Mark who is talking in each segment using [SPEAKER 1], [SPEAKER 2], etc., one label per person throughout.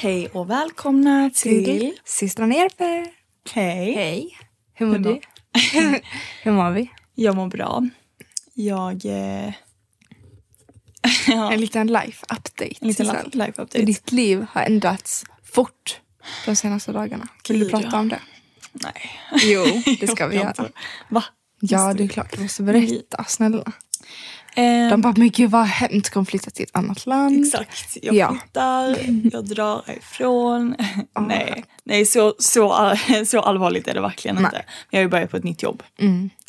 [SPEAKER 1] Hej och välkomna till...
[SPEAKER 2] Systrarna Järpe.
[SPEAKER 1] Hej.
[SPEAKER 2] Hej. Hur mår
[SPEAKER 1] Hur
[SPEAKER 2] du? Hur mår vi?
[SPEAKER 1] Jag mår bra. Jag... Eh...
[SPEAKER 2] En liten life update.
[SPEAKER 1] En liten life
[SPEAKER 2] För
[SPEAKER 1] update.
[SPEAKER 2] Ditt liv har ändrats fort de senaste dagarna. Vill du prata
[SPEAKER 1] ja.
[SPEAKER 2] om det?
[SPEAKER 1] Nej.
[SPEAKER 2] Jo, det ska vi göra.
[SPEAKER 1] Va?
[SPEAKER 2] Ja, det är klart. Du måste berätta. Snälla.
[SPEAKER 1] Eh,
[SPEAKER 2] De bara, men gud vad hemskt. Kom flytta till ett annat land.
[SPEAKER 1] Exakt. Jag
[SPEAKER 2] Ja.
[SPEAKER 1] flyttar, jag drar ifrån. nej, nej så, så, så allvarligt är det verkligen
[SPEAKER 2] Nej.
[SPEAKER 1] inte. Men jag har ju börjat på ett nytt jobb.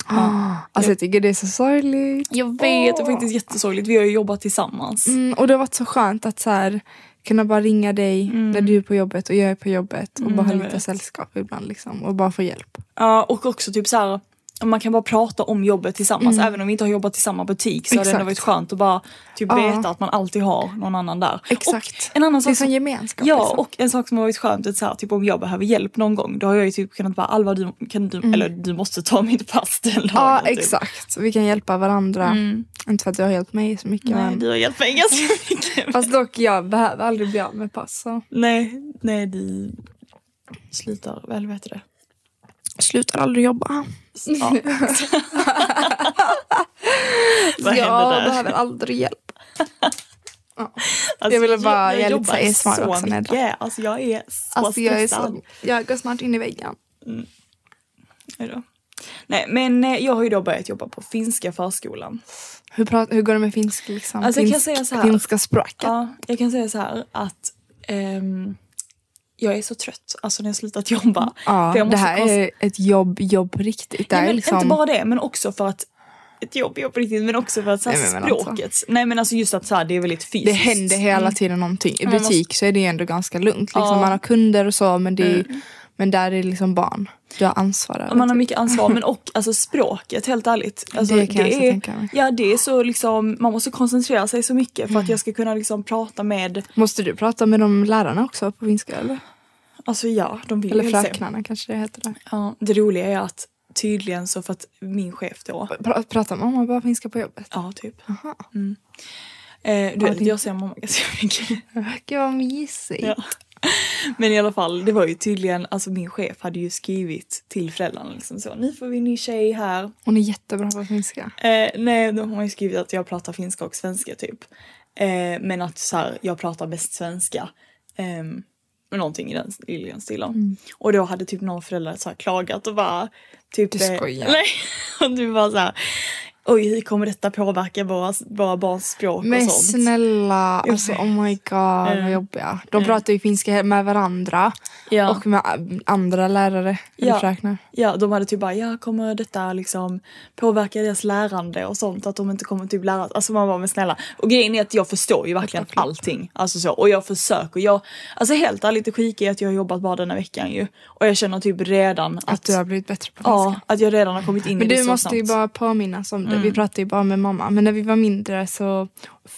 [SPEAKER 2] Ah, alltså jag tycker det är så sorgligt.
[SPEAKER 1] Jag vet, det är faktiskt jättesorgligt. Vi har ju jobbat tillsammans.
[SPEAKER 2] Mm, och det har varit så skönt att så här, kunna bara ringa dig när du är på jobbet och jag är på jobbet och bara ha
[SPEAKER 1] Mm.
[SPEAKER 2] lite
[SPEAKER 1] vet.
[SPEAKER 2] sällskap ibland liksom, och bara få hjälp.
[SPEAKER 1] Ja, och också typ så här. Man kan bara prata om jobbet tillsammans. Även om vi inte har jobbat i samma butik så har det ändå
[SPEAKER 2] Mm. Exakt.
[SPEAKER 1] varit skönt att bara typ
[SPEAKER 2] Ja.
[SPEAKER 1] veta att man alltid har någon annan där.
[SPEAKER 2] Exakt.
[SPEAKER 1] Och en annan
[SPEAKER 2] Det är
[SPEAKER 1] sak
[SPEAKER 2] som gemenskap.
[SPEAKER 1] Ja,
[SPEAKER 2] liksom.
[SPEAKER 1] och en sak som har varit skönt är så här, typ om jag behöver hjälp någon gång då har jag ju typ kunnat bara Alva du, kan du, eller du måste ta mitt pass den dagen.
[SPEAKER 2] Mm. Ja
[SPEAKER 1] typ.
[SPEAKER 2] exakt, vi kan hjälpa varandra. Inte för att du har hjälpt mig så mycket.
[SPEAKER 1] Nej,
[SPEAKER 2] men...
[SPEAKER 1] du har hjälpt mig ganska mycket.
[SPEAKER 2] Fast dock jag behöver aldrig bli av med pass. Så.
[SPEAKER 1] nej, nej du slutar, väl vet du det.
[SPEAKER 2] Slutar aldrig jobba.
[SPEAKER 1] Ja. Vad
[SPEAKER 2] jag
[SPEAKER 1] där?
[SPEAKER 2] behöver aldrig hjälp.
[SPEAKER 1] Alltså,
[SPEAKER 2] jag ville bara ge lite
[SPEAKER 1] jobbar
[SPEAKER 2] så här ASMR
[SPEAKER 1] så
[SPEAKER 2] också
[SPEAKER 1] mycket. Alltså jag är så
[SPEAKER 2] Alltså jag är så, jag går snart in i väggen.
[SPEAKER 1] Då. Nej men eh, jag har ju då börjat jobba på finska förskolan.
[SPEAKER 2] Hur, prat, hur går det med finska liksom?
[SPEAKER 1] Alltså, jag kan
[SPEAKER 2] Finsk-
[SPEAKER 1] säga så här.
[SPEAKER 2] Finska språket.
[SPEAKER 1] Ja, jag kan säga så här att ehm, jag är så trött alltså när jag slutat jobba.
[SPEAKER 2] Ja, det här
[SPEAKER 1] konst-
[SPEAKER 2] är ett jobb, jobb på riktigt. Det
[SPEAKER 1] Nej, men
[SPEAKER 2] liksom,
[SPEAKER 1] Inte bara det men också för att ett jobb, jobb på riktigt men också för att så här,
[SPEAKER 2] Nej, men alltså.
[SPEAKER 1] språket. Nej men alltså just att så här, det är väldigt fysiskt.
[SPEAKER 2] det händer hela tiden någonting. I
[SPEAKER 1] Man måste-
[SPEAKER 2] butik så är det ändå ganska lugnt. Liksom.
[SPEAKER 1] Ja.
[SPEAKER 2] Man har kunder och så men, det är, men där är det liksom barn. Du har ansvar över.
[SPEAKER 1] Man har
[SPEAKER 2] typ.
[SPEAKER 1] mycket ansvar men och alltså språket helt ärligt. Alltså,
[SPEAKER 2] Det kan jag så
[SPEAKER 1] är,
[SPEAKER 2] tänka mig.
[SPEAKER 1] Ja det är så liksom, man måste koncentrera sig så mycket för att jag ska kunna liksom prata med,
[SPEAKER 2] Måste du prata med de lärarna också på finska eller?
[SPEAKER 1] alltså ja de vill
[SPEAKER 2] Eller fröknarna kanske det heter där.
[SPEAKER 1] Ja, det roliga är att tydligen så för att min chef då,
[SPEAKER 2] Pra, pratar mamma bara finska på jobbet?
[SPEAKER 1] ja typ.
[SPEAKER 2] Aha.
[SPEAKER 1] Eh, du
[SPEAKER 2] Ja,
[SPEAKER 1] vet,
[SPEAKER 2] det-
[SPEAKER 1] jag ser mamma ganska mycket.
[SPEAKER 2] Gud vad mysigt.
[SPEAKER 1] Ja. Men i alla fall, det var ju tydligen, alltså min chef hade ju skrivit till föräldrarna liksom så, nu får vi en ny tjej här.
[SPEAKER 2] Hon är jättebra på finska.
[SPEAKER 1] Eh, nej, de har ju skrivit att jag pratar finska och svenska typ. Eh, men att så här, jag pratar bäst svenska. Ehm, någonting i den, i den stilen.
[SPEAKER 2] Mm.
[SPEAKER 1] Och då hade typ någon förälder så klagat och bara typ...
[SPEAKER 2] Du
[SPEAKER 1] eh,
[SPEAKER 2] skojar.
[SPEAKER 1] Nej, och du bara så här. Oj hur kommer detta påverka våra, våra barns språk
[SPEAKER 2] Men
[SPEAKER 1] och sånt.
[SPEAKER 2] snälla, alltså oh my god vad
[SPEAKER 1] Mm.
[SPEAKER 2] jobbiga. De pratar ju finska med varandra
[SPEAKER 1] Ja.
[SPEAKER 2] och med andra lärare.
[SPEAKER 1] Ja.
[SPEAKER 2] Ja.
[SPEAKER 1] Ja, de hade typ bara, ja kommer detta liksom påverka deras lärande och sånt? Att de inte kommer typ lära Alltså man bara, men snälla. Och grejen är att jag förstår ju verkligen allting. Alltså så, och jag försöker. Jag, alltså helt ärligt det sjuka är att jag har jobbat bara denna veckan ju. Och jag känner typ redan att,
[SPEAKER 2] Att du har blivit bättre på finska.
[SPEAKER 1] ja, att jag redan har kommit in
[SPEAKER 2] Men
[SPEAKER 1] i det
[SPEAKER 2] du
[SPEAKER 1] så
[SPEAKER 2] måste ju
[SPEAKER 1] snabbt.
[SPEAKER 2] bara påminnas om det. Vi pratade ju bara med mamma. Men när vi var mindre så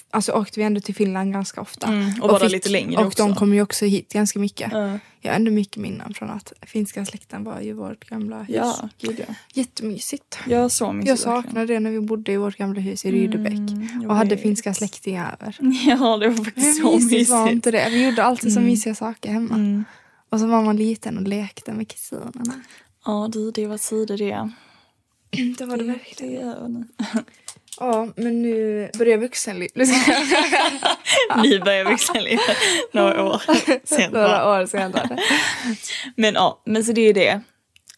[SPEAKER 2] alltså, åkte vi ändå till Finland ganska ofta.
[SPEAKER 1] Mm, och var där lite längre
[SPEAKER 2] Och
[SPEAKER 1] också.
[SPEAKER 2] de kom ju också hit ganska mycket.
[SPEAKER 1] Ja.
[SPEAKER 2] Jag har ändå mycket minnen från att finska släkten var ju vårt gamla hus.
[SPEAKER 1] Ja, gud ja.
[SPEAKER 2] Jättemysigt.
[SPEAKER 1] Jag så mysigt
[SPEAKER 2] Jag saknar det när vi bodde i vårt gamla hus i Rydebäck.
[SPEAKER 1] jag
[SPEAKER 2] och hade finska släktingar över.
[SPEAKER 1] Ja, det var faktiskt
[SPEAKER 2] Hur
[SPEAKER 1] så
[SPEAKER 2] mysigt var inte det? Vi gjorde alltid så mysiga saker hemma.
[SPEAKER 1] Mm.
[SPEAKER 2] Och så var man liten och lekte med kusinerna.
[SPEAKER 1] Ja, du, det var tider det.
[SPEAKER 2] Det var det
[SPEAKER 1] Det
[SPEAKER 2] verkligen. Ja, men nu börjar vuxenlivet.
[SPEAKER 1] Ni börjar vuxenlivet några år sen.
[SPEAKER 2] Några år senare.
[SPEAKER 1] Men ja, men så det är det.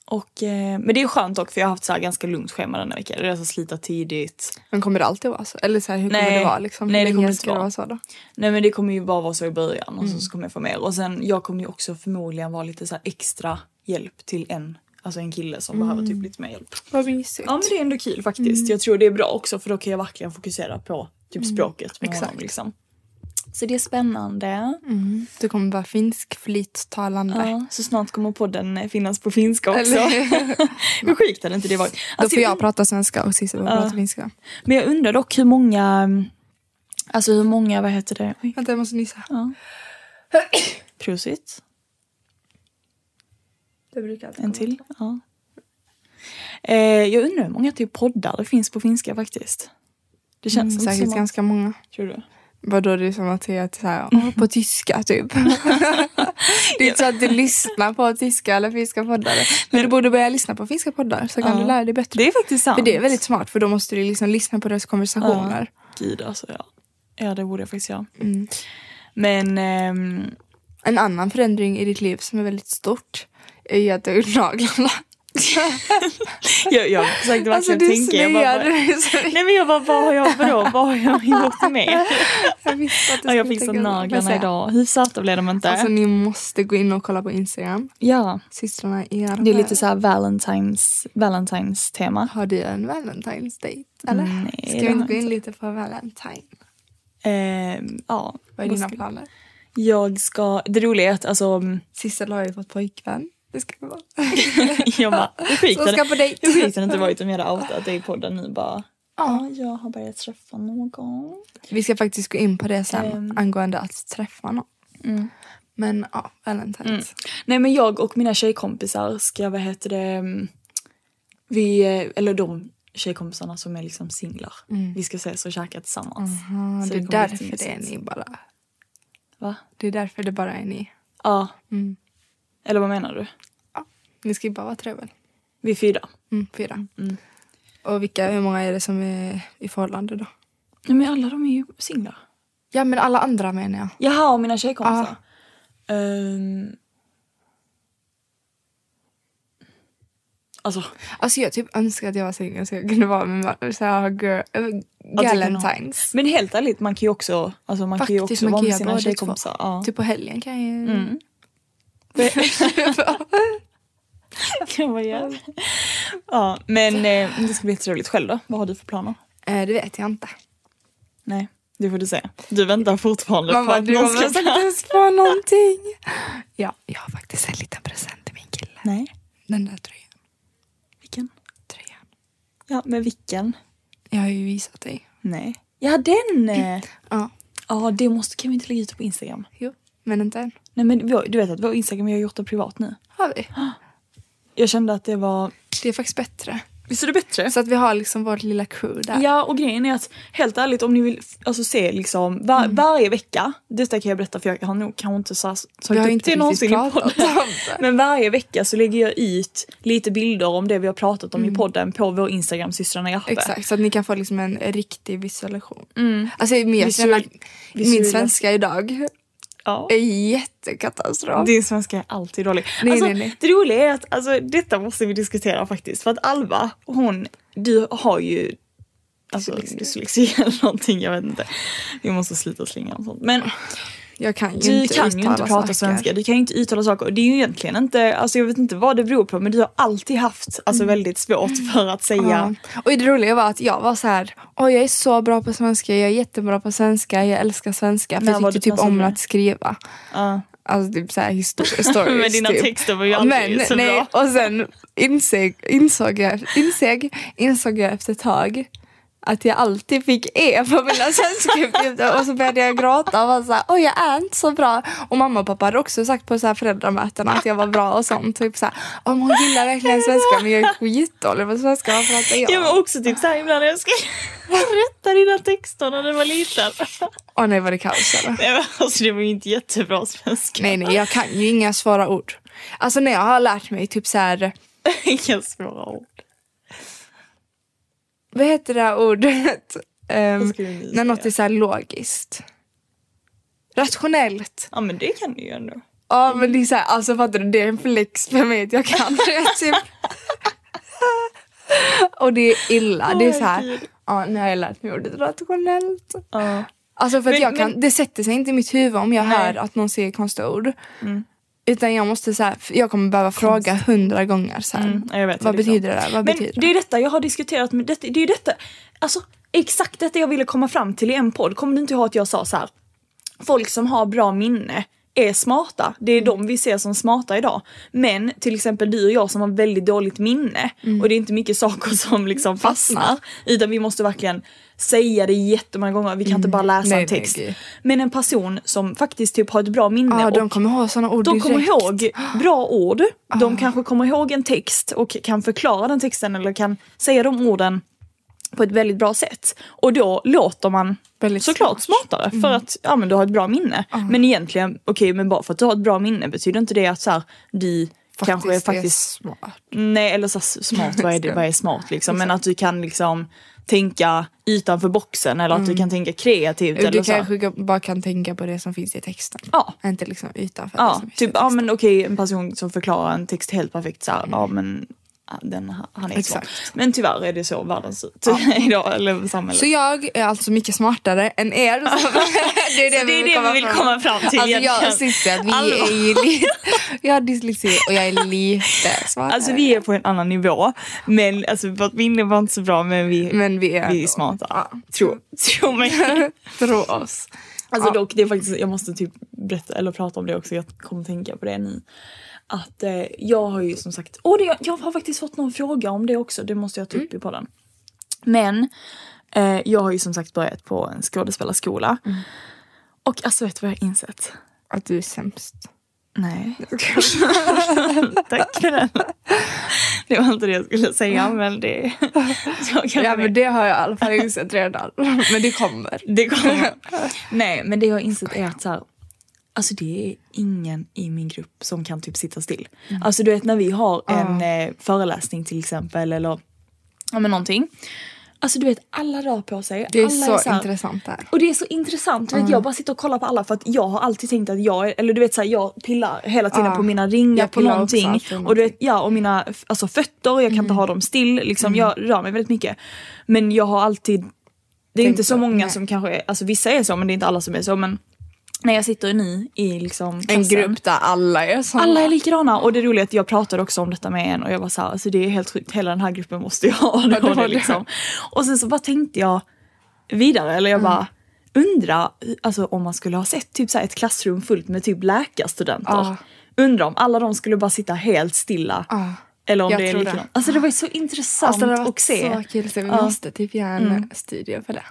[SPEAKER 1] Och, eh, men det är skönt dock för jag har haft så här ganska lugnt schema denna vecka. Det är alltså slita tidigt.
[SPEAKER 2] Men kommer det alltid vara så? Eller så här, hur kommer
[SPEAKER 1] Nej.
[SPEAKER 2] det vara? Liksom?
[SPEAKER 1] Nej, det kommer inte vara.
[SPEAKER 2] vara så då?
[SPEAKER 1] Nej men det kommer ju bara vara så i början och
[SPEAKER 2] Mm.
[SPEAKER 1] så kommer jag få mer. Och sen jag kommer ju också förmodligen vara lite så här extra hjälp till en, alltså en kille som behöver
[SPEAKER 2] Mm.
[SPEAKER 1] typ lite mer hjälp.
[SPEAKER 2] Vad mysigt.
[SPEAKER 1] Ja men det är ändå kul faktiskt.
[SPEAKER 2] Mm.
[SPEAKER 1] Jag tror det är bra också för då kan jag verkligen fokusera på typ språket med
[SPEAKER 2] Exakt.
[SPEAKER 1] honom liksom. Så det är spännande.
[SPEAKER 2] Mm. Du kommer vara finsk flyttalande.
[SPEAKER 1] Ja, så snart kommer podden finnas på finska också. Hur sjukt hade inte det varit?
[SPEAKER 2] Då
[SPEAKER 1] Alltså,
[SPEAKER 2] får jag prata svenska och Cissi får prata finska.
[SPEAKER 1] Men jag undrar dock hur många, alltså hur många, vad heter det? Oj,
[SPEAKER 2] Vänta jag måste nysa.
[SPEAKER 1] ja. Prosit.
[SPEAKER 2] Det brukar alltid
[SPEAKER 1] En
[SPEAKER 2] komma.
[SPEAKER 1] till. Ja. Eh, jag undrar hur många typ poddar det finns på finska faktiskt. Det känns
[SPEAKER 2] Mm, säkert
[SPEAKER 1] som att,
[SPEAKER 2] ganska många.
[SPEAKER 1] Tror du?
[SPEAKER 2] Vadå det är som att säga att så här, åh, på tyska typ. det är inte så att du lyssnar på tyska eller finska poddar. Men du borde börja lyssna på finska poddar så kan
[SPEAKER 1] Ja.
[SPEAKER 2] du lära dig bättre.
[SPEAKER 1] Det är faktiskt sant.
[SPEAKER 2] För det är väldigt smart för då måste du liksom lyssna på deras konversationer.
[SPEAKER 1] Gud alltså ja. Ja det borde jag faktiskt göra.
[SPEAKER 2] Mm.
[SPEAKER 1] Men ehm,
[SPEAKER 2] En annan förändring i ditt liv som är väldigt stort är du har gjort naglarna.
[SPEAKER 1] jag, jag försökte
[SPEAKER 2] Alltså
[SPEAKER 1] verkligen
[SPEAKER 2] du
[SPEAKER 1] tänka. Jag bara, bara, nej men jag bara, vad har jag, vadå, vad har jag gjort med?
[SPEAKER 2] Jag visste att du
[SPEAKER 1] Ja, jag fixade
[SPEAKER 2] jag
[SPEAKER 1] naglarna idag. Hur söta blev de inte?
[SPEAKER 2] Alltså ni måste gå in och kolla på Instagram.
[SPEAKER 1] ja,
[SPEAKER 2] Systrarna i
[SPEAKER 1] det är lite så här Valentines, Valentines tema.
[SPEAKER 2] Har du en Valentine's date? Eller?
[SPEAKER 1] Nej,
[SPEAKER 2] Ska vi inte gå
[SPEAKER 1] jag
[SPEAKER 2] in lite på Valentine?
[SPEAKER 1] Ehm, ja.
[SPEAKER 2] Vad är dina planer?
[SPEAKER 1] Jag ska, det roliga är att alltså,
[SPEAKER 2] Sissel har ju fått pojkvän. Det ska det vara.
[SPEAKER 1] jag bara, hur sjukt hade- det inte varit om jag hade outat dig i podden nu bara. Ja, jag har börjat träffa någon.
[SPEAKER 2] Vi ska faktiskt gå in på det sen
[SPEAKER 1] Ehm.
[SPEAKER 2] angående att träffa någon.
[SPEAKER 1] Mm.
[SPEAKER 2] Men ja, Valentine's.
[SPEAKER 1] Nej men jag och mina tjejkompisar ska, vad heter det, mm, vi, eh, eller de tjejkompisarna som är liksom singlar. Vi ska ses och käka tillsammans. Så
[SPEAKER 2] det är därför det är ni bara.
[SPEAKER 1] Va?
[SPEAKER 2] Det är därför det bara är ni.
[SPEAKER 1] Ja.
[SPEAKER 2] Mm.
[SPEAKER 1] Eller vad menar du?
[SPEAKER 2] Ni ska ju bara vara tre väl?
[SPEAKER 1] Vi är fyra.
[SPEAKER 2] Mm, fyra.
[SPEAKER 1] Mm.
[SPEAKER 2] Och vilka, hur många är det som är i förhållande då?
[SPEAKER 1] Nej men alla de är ju singlar.
[SPEAKER 2] Ja men alla andra menar jag.
[SPEAKER 1] Jaha, och mina tjejkompisar. Ehm. Alltså,
[SPEAKER 2] Alltså jag typ önskar att jag var singel så jag kunde vara med så här, girl, äh, galentines.
[SPEAKER 1] men helt ärligt, man kan ju också, alltså man kan ju
[SPEAKER 2] Faktiskt,
[SPEAKER 1] också
[SPEAKER 2] man
[SPEAKER 1] vara
[SPEAKER 2] kan
[SPEAKER 1] med sina tjejkompisar. Ja.
[SPEAKER 2] Typ på helgen kan jag ju...
[SPEAKER 1] Mm. Kan man göra. Ja, men eh, det ska bli jätteroligt. Själv då? Vad har du för planer?
[SPEAKER 2] Eh, det vet jag inte.
[SPEAKER 1] Nej, det får du säga. Du väntar fortfarande
[SPEAKER 2] Mamma
[SPEAKER 1] på att
[SPEAKER 2] du
[SPEAKER 1] någon
[SPEAKER 2] har
[SPEAKER 1] ska
[SPEAKER 2] ens på någonting. Ja, jag har faktiskt en liten present till min kille.
[SPEAKER 1] Nej,
[SPEAKER 2] Den där tröjan.
[SPEAKER 1] vilken?
[SPEAKER 2] tröjan.
[SPEAKER 1] Ja, men vilken?
[SPEAKER 2] Jag har ju visat dig.
[SPEAKER 1] Nej. Ja, den! eh.
[SPEAKER 2] Ja,
[SPEAKER 1] Ja, det måste, kan vi inte lägga ut på Instagram?
[SPEAKER 2] jo. Men inte än.
[SPEAKER 1] Nej men du vet att vår Instagram, vi har gjort det privat nu.
[SPEAKER 2] Har vi?
[SPEAKER 1] Jag kände att det var...
[SPEAKER 2] Det är faktiskt bättre.
[SPEAKER 1] Visst är det bättre?
[SPEAKER 2] Så att vi har liksom vårt lilla crew där.
[SPEAKER 1] Ja och grejen är att helt ärligt om ni vill alltså, se liksom var, varje vecka, detta kan jag berätta för jag har nog kanske inte så,
[SPEAKER 2] har
[SPEAKER 1] upp
[SPEAKER 2] inte
[SPEAKER 1] det någonsin i podden. Men varje vecka så lägger jag ut lite bilder om det vi har pratat om i podden på vår Instagram systrarna Järpe.
[SPEAKER 2] Exakt, så att ni kan få liksom en riktig visualisation.
[SPEAKER 1] Mm.
[SPEAKER 2] Alltså jag
[SPEAKER 1] Visual-
[SPEAKER 2] min svenska idag
[SPEAKER 1] Ja.
[SPEAKER 2] är jättekatastrof.
[SPEAKER 1] Din svenska är alltid dålig.
[SPEAKER 2] Nej,
[SPEAKER 1] alltså,
[SPEAKER 2] nej, nej.
[SPEAKER 1] Det roliga är att alltså, detta måste vi diskutera faktiskt. För att Alva, hon, du har ju Alltså
[SPEAKER 2] Dyslexi.
[SPEAKER 1] eller någonting, jag vet inte. Vi måste sluta slänga och sånt. Men
[SPEAKER 2] Jag kan ju
[SPEAKER 1] du
[SPEAKER 2] inte
[SPEAKER 1] kan ju inte prata
[SPEAKER 2] saker.
[SPEAKER 1] svenska, du kan ju inte uttala saker. Och det är ju egentligen inte, alltså jag vet inte vad det beror på men du har alltid haft alltså, väldigt svårt för att säga.
[SPEAKER 2] Mm. Ja. Och det roliga var att jag var så här, Oj, jag är så bra på svenska, jag är jättebra på svenska, jag älskar svenska. För jag tyckte typ om att skriva.
[SPEAKER 1] Ja.
[SPEAKER 2] Alltså typ såhär histor- stories.
[SPEAKER 1] Men dina
[SPEAKER 2] typ.
[SPEAKER 1] texter var ju aldrig
[SPEAKER 2] Men,
[SPEAKER 1] så
[SPEAKER 2] nej,
[SPEAKER 1] bra.
[SPEAKER 2] Och sen insåg, insåg, jag, insåg, insåg jag efter ett tag att jag alltid fick E på mina svenskuppgifter och så började jag gråta och var såhär, oj jag är inte så bra. Och mamma och pappa hade också sagt på så här föräldramöten att jag var bra och sånt. Typ såhär, om hon gillar verkligen svenska men jag är skitdålig på svenska, vad pratar jag?
[SPEAKER 1] Jag var också typ såhär ibland när jag skrev rätta dina texter när du var liten.
[SPEAKER 2] Åh nej var det kaos eller?
[SPEAKER 1] Nej, men alltså det var ju inte jättebra svenska.
[SPEAKER 2] Nej nej jag kan ju inga svåra ord. Alltså när jag har lärt mig typ så här
[SPEAKER 1] Inga svåra ord.
[SPEAKER 2] Vad heter det här ordet?
[SPEAKER 1] Vi
[SPEAKER 2] när något är så här logiskt. Rationellt.
[SPEAKER 1] Ja men det kan du ju ändå.
[SPEAKER 2] Ja men det är så här, alltså fattar du, det är en flex för mig att jag kan det typ. Och det är illa, det är så här, ja nu har jag lärt mig ordet rationellt.
[SPEAKER 1] Ja.
[SPEAKER 2] Alltså för att
[SPEAKER 1] Men-
[SPEAKER 2] jag kan,
[SPEAKER 1] men-
[SPEAKER 2] det sätter sig inte i mitt huvud om jag
[SPEAKER 1] Nej.
[SPEAKER 2] hör att någon säger konstiga ord. Utan jag måste så här, jag kommer behöva fråga hundra gånger så här.
[SPEAKER 1] Mm, jag vet,
[SPEAKER 2] vad
[SPEAKER 1] det är
[SPEAKER 2] betyder det? Vad
[SPEAKER 1] Men
[SPEAKER 2] betyder
[SPEAKER 1] det är detta jag har diskuterat med, detta, det är detta, alltså exakt detta jag ville komma fram till i en podd. Kommer du inte ihåg att jag sa så här? Folk som har bra minne är smarta. Det är
[SPEAKER 2] Mm.
[SPEAKER 1] de vi ser som smarta idag. Men till exempel du och jag som har väldigt dåligt minne och det är inte mycket saker som liksom fastnar.
[SPEAKER 2] Mm. Fastnar.
[SPEAKER 1] Utan vi måste verkligen säga det jättemånga gånger. Vi kan inte bara läsa
[SPEAKER 2] Nej,
[SPEAKER 1] en
[SPEAKER 2] nej,
[SPEAKER 1] text.
[SPEAKER 2] gud.
[SPEAKER 1] Men en person som faktiskt typ har ett bra minne
[SPEAKER 2] Ja,
[SPEAKER 1] och
[SPEAKER 2] de kommer ha såna ord
[SPEAKER 1] de kommer
[SPEAKER 2] direkt.
[SPEAKER 1] ihåg bra ord.
[SPEAKER 2] Ah.
[SPEAKER 1] De kanske kommer ihåg en text och kan förklara den texten eller kan säga de orden på ett väldigt bra sätt. Och då låter man
[SPEAKER 2] Väldigt
[SPEAKER 1] såklart smartare för att ja, men du har ett bra minne. Men egentligen, okej men bara för att du har ett bra minne betyder inte det att så här, du kanske är faktiskt
[SPEAKER 2] smart.
[SPEAKER 1] Nej eller så s- smart, vad är, det, vad är smart liksom? Men att du kan liksom tänka utanför boxen eller att du kan tänka kreativt. eller
[SPEAKER 2] Du
[SPEAKER 1] så här.
[SPEAKER 2] kanske bara kan tänka på det som finns i texten.
[SPEAKER 1] Ja.
[SPEAKER 2] Inte liksom utanför det
[SPEAKER 1] Ja,
[SPEAKER 2] som finns i
[SPEAKER 1] typ, ja men okej en person som förklarar en text helt perfekt så här, ja men den, han är.
[SPEAKER 2] Exakt.
[SPEAKER 1] Men tyvärr är det så världen ser ut idag, eller samhället.
[SPEAKER 2] Så jag är alltså mycket smartare än er. det är det,
[SPEAKER 1] Så det är det vi vill komma fram till
[SPEAKER 2] Alltså jag och Cissi, att vi
[SPEAKER 1] Allvar.
[SPEAKER 2] är ju lite... Jag har dyslexi och jag är lite smartare.
[SPEAKER 1] Alltså vi är på en annan nivå. Men alltså vårt minne var inte så bra men vi,
[SPEAKER 2] Men vi är
[SPEAKER 1] vi är smarta.
[SPEAKER 2] Ja.
[SPEAKER 1] Tro, tro mig.
[SPEAKER 2] Tro oss.
[SPEAKER 1] Alltså
[SPEAKER 2] Ja.
[SPEAKER 1] dock, det är faktiskt, jag måste typ berätta eller prata om det också, jag kommer tänka på det nu. Att eh, jag har ju som sagt, åh det, jag har faktiskt fått någon fråga om det också, det måste jag ta upp i podden. Men eh, jag har ju som sagt börjat på en skådespelarskola. Och alltså vet du vad jag har insett?
[SPEAKER 2] Att du är sämst.
[SPEAKER 1] Nej. Tack för den. Det var inte det jag skulle säga men det...
[SPEAKER 2] Ja men det har jag i alla fall insett redan. Men det kommer.
[SPEAKER 1] Det kommer. Nej men det jag har insett är att så här, alltså det är ingen i min grupp som kan typ sitta still.
[SPEAKER 2] Mm.
[SPEAKER 1] Alltså du vet när vi har en eh, föreläsning till exempel eller ja men någonting. Alltså du vet alla rör på sig.
[SPEAKER 2] Det är
[SPEAKER 1] alla
[SPEAKER 2] så
[SPEAKER 1] här-
[SPEAKER 2] intressant där.
[SPEAKER 1] Och det är så intressant, du vet, jag bara sitter och kollar på alla för att jag har alltid tänkt att jag, är- eller du vet såhär, jag pillar hela tiden
[SPEAKER 2] Ja.
[SPEAKER 1] på mina ringar på någonting. Och du vet, ja och mina alltså, fötter, jag kan
[SPEAKER 2] Mm.
[SPEAKER 1] inte ha dem still, liksom, jag rör mig väldigt mycket. Men jag har alltid, det är
[SPEAKER 2] Tänkt
[SPEAKER 1] inte så
[SPEAKER 2] så,
[SPEAKER 1] många
[SPEAKER 2] nej.
[SPEAKER 1] som kanske är, alltså vissa är så men det är inte alla som är så men när jag sitter nu i liksom
[SPEAKER 2] En
[SPEAKER 1] klassen,
[SPEAKER 2] grupp där alla är såna.
[SPEAKER 1] alla är likadana och det roliga är att jag pratade också om detta med en och jag var såhär, alltså det är helt sjukt, hela den här gruppen måste jag ha.
[SPEAKER 2] var
[SPEAKER 1] det, liksom. Och sen så bara tänkte jag vidare, eller jag
[SPEAKER 2] Mm.
[SPEAKER 1] bara undra alltså, om man skulle ha sett typ så här ett klassrum fullt med typ läkarstudenter.
[SPEAKER 2] Ja.
[SPEAKER 1] Undra om alla de skulle bara sitta helt stilla.
[SPEAKER 2] Ja.
[SPEAKER 1] Eller om
[SPEAKER 2] Jag
[SPEAKER 1] det är likadant. Alltså det var ju så intressant
[SPEAKER 2] Alltså det har
[SPEAKER 1] att se.
[SPEAKER 2] så kul så vi
[SPEAKER 1] Ja.
[SPEAKER 2] måste typ göra en studie för det.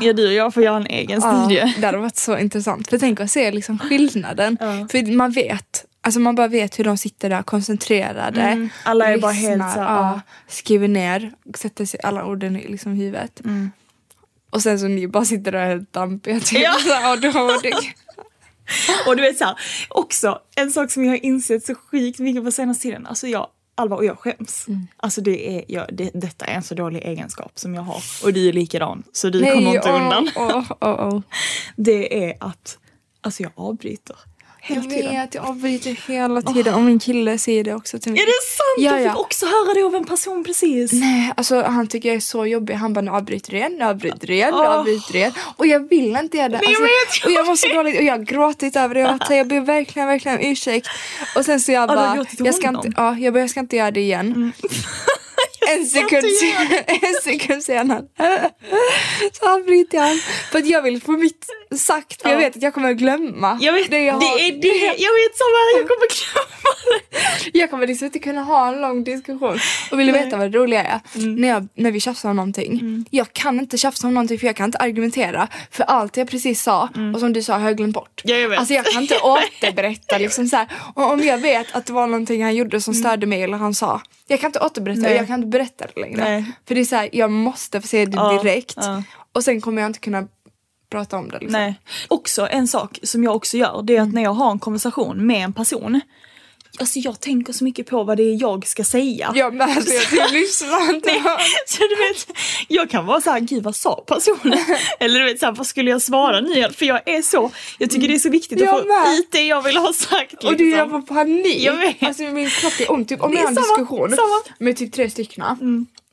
[SPEAKER 1] Ja du och jag får göra en egen
[SPEAKER 2] Ja,
[SPEAKER 1] studie.
[SPEAKER 2] det hade varit så intressant. För tänk att se liksom skillnaden. För man vet, alltså man bara vet hur de sitter där koncentrerade.
[SPEAKER 1] Mm, alla är bara helt
[SPEAKER 2] lyssnar,
[SPEAKER 1] så-
[SPEAKER 2] ja,
[SPEAKER 1] ja.
[SPEAKER 2] skriver ner, sätter sig alla orden i liksom huvudet. Och sen så ni bara sitter där helt dampiga typ.
[SPEAKER 1] Ja.
[SPEAKER 2] Så, här, och då, det,
[SPEAKER 1] Och du vet såhär, också en sak som jag har insett så sjukt mycket på senaste tiden. Alltså jag, Alva och jag skäms. Alltså det är, jag, det, detta är en så dålig egenskap som jag har. Och du är likadan, så du kommer inte
[SPEAKER 2] åh,
[SPEAKER 1] undan.
[SPEAKER 2] åh, åh.
[SPEAKER 1] Det är att, alltså jag avbryter. Hela
[SPEAKER 2] jag
[SPEAKER 1] tiden.
[SPEAKER 2] vet, jag avbryter hela tiden och min kille säger det också till mig.
[SPEAKER 1] Är det sant?
[SPEAKER 2] Ja,
[SPEAKER 1] jag
[SPEAKER 2] ja.
[SPEAKER 1] fick också höra det av en person precis.
[SPEAKER 2] Nej, alltså han tycker jag är så jobbig. Han bara nu avbryter du igen, nu avbryter du igen, nu avbryter du igen. Och jag vill inte göra det.
[SPEAKER 1] Nej, jag
[SPEAKER 2] Alltså,
[SPEAKER 1] vet,
[SPEAKER 2] och jag var så dåligt och jag har gråtit över det. Jag, här, jag ber verkligen, verkligen om ursäkt. Och sen så jag bara,
[SPEAKER 1] gråtit till
[SPEAKER 2] jag ska, inte, ja, jag, bara, jag ska inte göra det igen. En sekund, en sekund senare så avbryter jag. För att jag vill få mitt sagt för jag
[SPEAKER 1] Ja.
[SPEAKER 2] vet att jag kommer att glömma.
[SPEAKER 1] Jag vet,
[SPEAKER 2] det
[SPEAKER 1] det,
[SPEAKER 2] jag har.
[SPEAKER 1] är det. Jag vet samma jag kommer glömma det.
[SPEAKER 2] Jag kommer liksom inte kunna ha en lång diskussion. Och vill du veta vad det roliga är?
[SPEAKER 1] Mm.
[SPEAKER 2] När, jag, när vi tjafsar om någonting. Jag kan inte tjafsa om någonting för jag kan inte argumentera. För allt jag precis sa och som du sa har jag glömt bort.
[SPEAKER 1] Mm. Ja, jag vet.
[SPEAKER 2] Alltså jag kan inte återberätta liksom så här. Och om jag vet att det var någonting han gjorde som störde mig eller han sa. Jag kan inte återberätta
[SPEAKER 1] Mm. Nej.
[SPEAKER 2] jag kan inte berätta det längre.
[SPEAKER 1] Nej.
[SPEAKER 2] För det är så här, jag måste få se det
[SPEAKER 1] Ja,
[SPEAKER 2] direkt.
[SPEAKER 1] ja.
[SPEAKER 2] Och sen kommer jag inte kunna prata om det. Liksom.
[SPEAKER 1] Nej. Också en sak som jag också gör, det är att när jag har en konversation med en person Alltså jag tänker så mycket på vad det är jag ska säga.
[SPEAKER 2] Jag med, så jag lyssnar inte.
[SPEAKER 1] Nej, så du vet, jag kan vara såhär, gud vad sa personen? Eller du vet såhär, vad skulle jag svara nu? För jag är så, jag tycker det är så viktigt
[SPEAKER 2] Jag
[SPEAKER 1] att få ut det jag vill ha sagt. Liksom.
[SPEAKER 2] Och är jag får panik.
[SPEAKER 1] Jag vet.
[SPEAKER 2] Alltså min kropp är ont. Typ, om jag har en
[SPEAKER 1] samma,
[SPEAKER 2] diskussion
[SPEAKER 1] samma.
[SPEAKER 2] med typ tre stycken.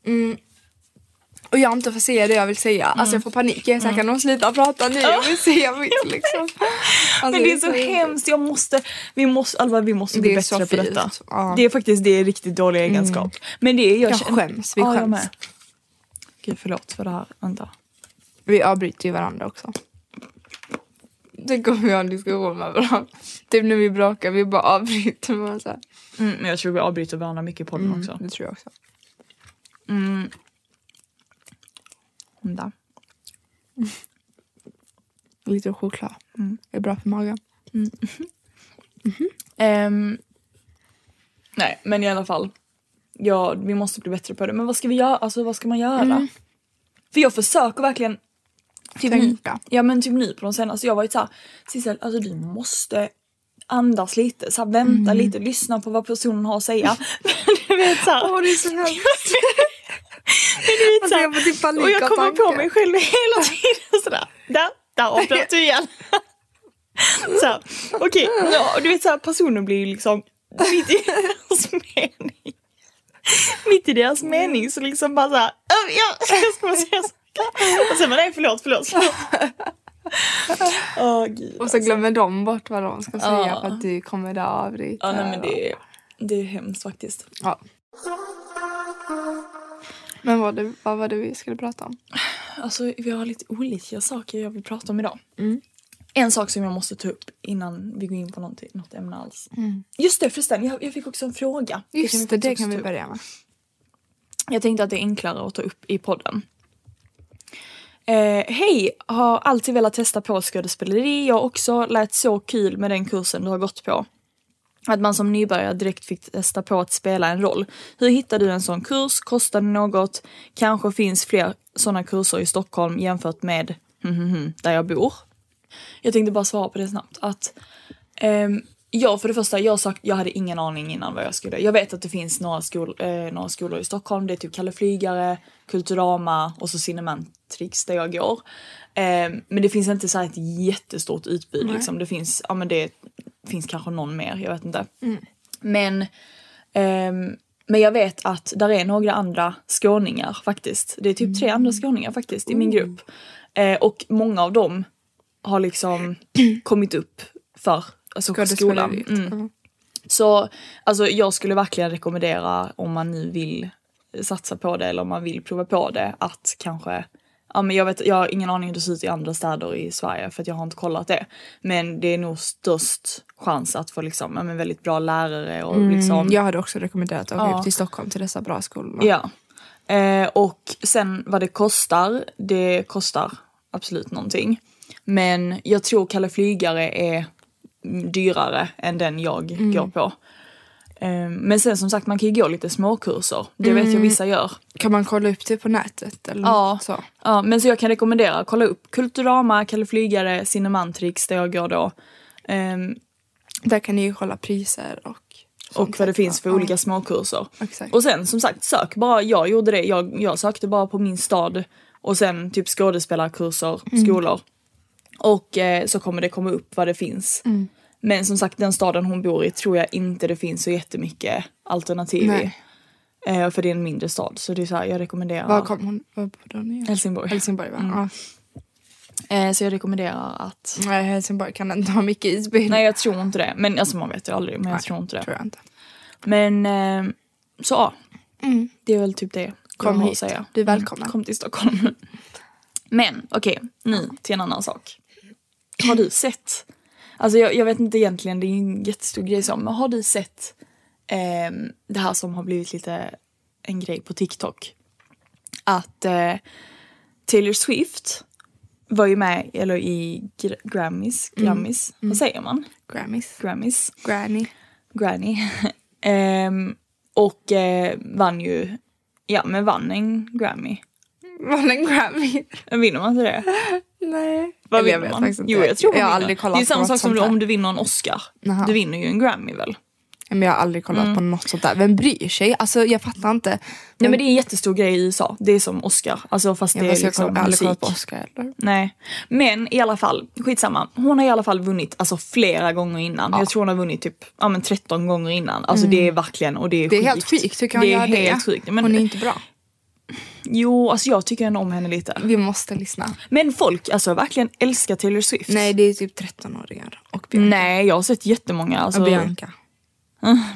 [SPEAKER 2] Mm. Och jag inte får säga det jag vill säga. Alltså
[SPEAKER 1] Mm.
[SPEAKER 2] jag får panik. Jag är såhär, kan de sluta prata nu? Jag vill säga mitt liksom. Alltså,
[SPEAKER 1] Men det är så hemskt, jag måste, vi måste, Alva, vi måste bli
[SPEAKER 2] så
[SPEAKER 1] bättre på detta.
[SPEAKER 2] Ja. Mm.
[SPEAKER 1] Det är faktiskt det är riktigt dålig egenskap. Men det är jag,
[SPEAKER 2] Jag skäms, vi
[SPEAKER 1] Ja, jag
[SPEAKER 2] skäms.
[SPEAKER 1] med. Gud förlåt för det här, vänta.
[SPEAKER 2] Vi avbryter ju varandra också. Tänk om vi har en diskussion med varandra. Typ när vi bråkar, vi bara avbryter. Så här.
[SPEAKER 1] Mm, men jag tror vi avbryter varandra mycket i podden
[SPEAKER 2] Mm,
[SPEAKER 1] också.
[SPEAKER 2] det tror jag också.
[SPEAKER 1] Vänta.
[SPEAKER 2] Lite choklad.
[SPEAKER 1] Mm.
[SPEAKER 2] Det är bra för magen.
[SPEAKER 1] Ehm, nej men i alla fall. Ja, vi måste bli bättre på det. Men vad ska vi göra? Alltså vad ska man göra? För jag försöker verkligen typ
[SPEAKER 2] Tänka.
[SPEAKER 1] ja men typ nu på de senaste, jag var ju såhär Sissel, alltså du måste andas lite, så här, vänta lite, lyssna på vad personen har att säga. du vet såhär.
[SPEAKER 2] Åh det är så hemskt.
[SPEAKER 1] Vet,
[SPEAKER 2] Alltså,
[SPEAKER 1] så här,
[SPEAKER 2] jag får typ panik
[SPEAKER 1] och jag kommer på mig själv hela tiden sådär. Där, där avbröt du igen. så här, okej, ja, och du vet såhär personen blir ju liksom mitt i deras mening. Mitt i deras mening så liksom bara såhär, "Åh, ja, jag ska bara säga så. Och sen bara nej förlåt, förlåt. förlåt. Åh gud.
[SPEAKER 2] Och så glömmer de bort vad de ska säga
[SPEAKER 1] Ja.
[SPEAKER 2] för att du kommer där avbryta.
[SPEAKER 1] Ja nej men det är, det är hemskt faktiskt.
[SPEAKER 2] Ja. Men vad, det, vad var det vi skulle prata om?
[SPEAKER 1] Alltså vi har lite olika saker jag vill prata om idag.
[SPEAKER 2] Mm.
[SPEAKER 1] En sak som jag måste ta upp innan vi går in på något, något ämne alls.
[SPEAKER 2] Mm.
[SPEAKER 1] Just det förresten, jag, jag fick också en fråga.
[SPEAKER 2] Just det, det kan vi börja med.
[SPEAKER 1] Jag tänkte att det är enklare att ta upp i podden. Eh, Hej! Har alltid velat testa på skådespeleri. Jag också lät så kul med den kursen du har gått på. Att man som nybörjare direkt fick testa på att spela en roll. Hur hittar du en sån kurs? Kostar det något? Kanske finns fler såna kurser i Stockholm jämfört med där jag bor. Jag tänkte bara svara på det snabbt. Att ehm, Ja, för det första, jag, sagt, jag hade ingen aning innan vad jag skulle. Jag vet att det finns några, skol, eh, några skolor i Stockholm. Det är typ Kalle Flygare, Kulturama och så Cinemantrix där jag går. Eh, men det finns inte så ett jättestort utbud. Liksom. Det finns, ja men det finns kanske någon mer, jag vet inte. Men, ehm, men jag vet att där är några andra skåningar faktiskt. Det är typ tre andra skåningar faktiskt i min grupp. Eh, och många av dem har liksom kommit upp för alltså, skolan. Mm.
[SPEAKER 2] Mm.
[SPEAKER 1] Så alltså, jag skulle verkligen rekommendera om man nu vill satsa på det eller om man vill prova på det att kanske Ja, men jag, vet, jag har ingen aning hur det ser ut i andra städer i Sverige för att jag har inte kollat det. Men det är nog störst chans att få liksom, ja, men väldigt bra lärare och liksom
[SPEAKER 2] Mm, jag hade också rekommenderat att åka
[SPEAKER 1] Ja.
[SPEAKER 2] upp till Stockholm till dessa bra skolor.
[SPEAKER 1] Ja. Eh, och sen vad det kostar, det kostar absolut någonting. Men jag tror Kalle Flygare är mm, dyrare än den jag går på. Eh, men sen som sagt man kan ju gå lite småkurser. Det vet jag vissa gör.
[SPEAKER 2] Kan man kolla upp det på nätet? Eller
[SPEAKER 1] Ja.
[SPEAKER 2] så?
[SPEAKER 1] Ja, men så jag kan rekommendera, kolla upp Kulturama, Kalle Flygare, Cinemantrix där jag går då. Ehm,
[SPEAKER 2] Där kan ni ju kolla priser och
[SPEAKER 1] och vad det finns för
[SPEAKER 2] Ja,
[SPEAKER 1] olika småkurser.
[SPEAKER 2] Exakt.
[SPEAKER 1] Och sen som sagt, sök bara. Jag gjorde det. Jag, jag sökte bara på min stad och sen typ skådespelarkurser,
[SPEAKER 2] Mm.
[SPEAKER 1] skolor. Och eh, så kommer det komma upp vad det finns.
[SPEAKER 2] Mm.
[SPEAKER 1] Men som sagt den staden hon bor i tror jag inte det finns så jättemycket alternativ i.
[SPEAKER 2] Nej.
[SPEAKER 1] Eh, för det är en mindre stad så det är så här, jag rekommenderar
[SPEAKER 2] Var kom hon? Var bodde hon i?
[SPEAKER 1] Helsingborg.
[SPEAKER 2] Helsingborg va?
[SPEAKER 1] Mm.
[SPEAKER 2] Ja.
[SPEAKER 1] Eh, så jag rekommenderar att
[SPEAKER 2] Nej, Helsingborg kan inte ha mycket isbil.
[SPEAKER 1] Nej jag tror inte det. Men alltså man vet ju aldrig men jag tror inte det.
[SPEAKER 2] tror jag inte.
[SPEAKER 1] Men eh, så ja. Det är väl typ det
[SPEAKER 2] Kom
[SPEAKER 1] jag har
[SPEAKER 2] hit.
[SPEAKER 1] att säga.
[SPEAKER 2] Du är välkommen.
[SPEAKER 1] Mm, Kom till Stockholm. Men okej, nu till en annan sak. Har du sett, alltså jag, jag vet inte egentligen, det är en jättestor grej så, men har du sett ehm, det här som har blivit lite en grej på TikTok? Att eh, Taylor Swift var ju med eller i Gr- Grammys, Grammys, vad säger man?
[SPEAKER 2] Grammys.
[SPEAKER 1] Grammys.
[SPEAKER 2] Granny.
[SPEAKER 1] Granny. Ehm, och eh, vann ju, ja men vann en Grammy.
[SPEAKER 2] Det en Grammy?
[SPEAKER 1] Vinner man inte det?
[SPEAKER 2] Nej.
[SPEAKER 1] Vad
[SPEAKER 2] Eller jag
[SPEAKER 1] vinner
[SPEAKER 2] vet
[SPEAKER 1] man?
[SPEAKER 2] faktiskt inte.
[SPEAKER 1] Jo jag tror
[SPEAKER 2] jag har
[SPEAKER 1] vinner.
[SPEAKER 2] aldrig kollat
[SPEAKER 1] Det är samma sak som om du vinner en Oscar.
[SPEAKER 2] Jaha.
[SPEAKER 1] Du vinner ju en Grammy väl?
[SPEAKER 2] Men jag har aldrig kollat på något sånt där. Vem bryr sig? Alltså jag fattar inte.
[SPEAKER 1] Nej men det är en jättestor grej i USA. Det är som Oscar. Alltså fast det är
[SPEAKER 2] jag,
[SPEAKER 1] liksom
[SPEAKER 2] jag har aldrig kollat på Oscar eller?
[SPEAKER 1] Nej. Men i alla fall, skitsamma. Hon har i alla fall vunnit alltså flera gånger innan. Jag tror hon har vunnit typ ja, men 13 gånger innan. Alltså det är verkligen och det är
[SPEAKER 2] Mm. Det är helt
[SPEAKER 1] sjukt.
[SPEAKER 2] Hur kan hon
[SPEAKER 1] det är
[SPEAKER 2] göra det?
[SPEAKER 1] sjukt. Men,
[SPEAKER 2] Hon är inte bra.
[SPEAKER 1] Jo, alltså jag tycker ändå om henne lite.
[SPEAKER 2] Vi måste lyssna.
[SPEAKER 1] Men folk alltså verkligen älskar Taylor Swift.
[SPEAKER 2] Nej det är typ 13-åringar. Och Bianca.
[SPEAKER 1] Nej, jag har sett jättemånga. Alltså,
[SPEAKER 2] Och Bianca.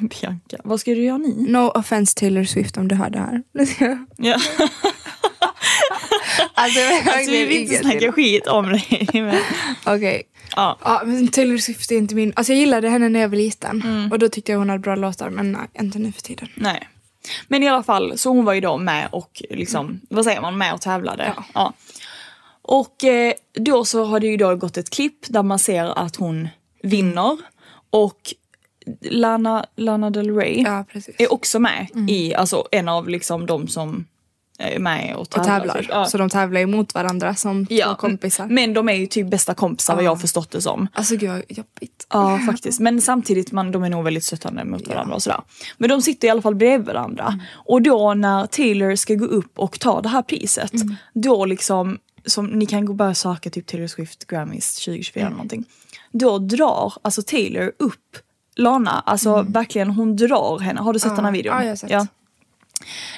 [SPEAKER 1] Bianca. Vad ska du göra ni?
[SPEAKER 2] No offense Taylor Swift om du hör det här.
[SPEAKER 1] Ja.
[SPEAKER 2] alltså,
[SPEAKER 1] Alltså, vi vill inte snacka skit om dig. Men,
[SPEAKER 2] Okej.
[SPEAKER 1] ja.
[SPEAKER 2] Ja men Taylor Swift är inte min... Alltså jag gillade henne när jag var liten.
[SPEAKER 1] Mm.
[SPEAKER 2] Och då tyckte jag hon hade bra låtar men nej, inte nu för tiden.
[SPEAKER 1] Nej. Men i alla fall, så hon var ju då med och liksom, vad säger man, med och tävlade. Ja. Och eh, då så har det ju då gått ett klipp där man ser att hon vinner. Och Lana, Lana Del Rey
[SPEAKER 2] Ja
[SPEAKER 1] är också med i, alltså en av liksom de som med och
[SPEAKER 2] och
[SPEAKER 1] tävlar.
[SPEAKER 2] tävlar.
[SPEAKER 1] typ. Ja.
[SPEAKER 2] Så de tävlar ju mot varandra som två
[SPEAKER 1] Ja,
[SPEAKER 2] kompisar.
[SPEAKER 1] Men de är ju typ bästa kompisar vad jag har förstått det som.
[SPEAKER 2] Alltså gud vad jobbigt.
[SPEAKER 1] Ja faktiskt. Men samtidigt, man, de är nog väldigt stöttande mot varandra och sådär. Men de sitter i alla fall bredvid varandra. Och då när Taylor ska gå upp och ta det här priset. Då liksom, som ni kan börja söka typ Taylor Swift Grammys 2024 eller någonting. Då drar alltså Taylor upp Lana, alltså verkligen hon drar henne. Har du sett den här videon?
[SPEAKER 2] Ja, jag har sett.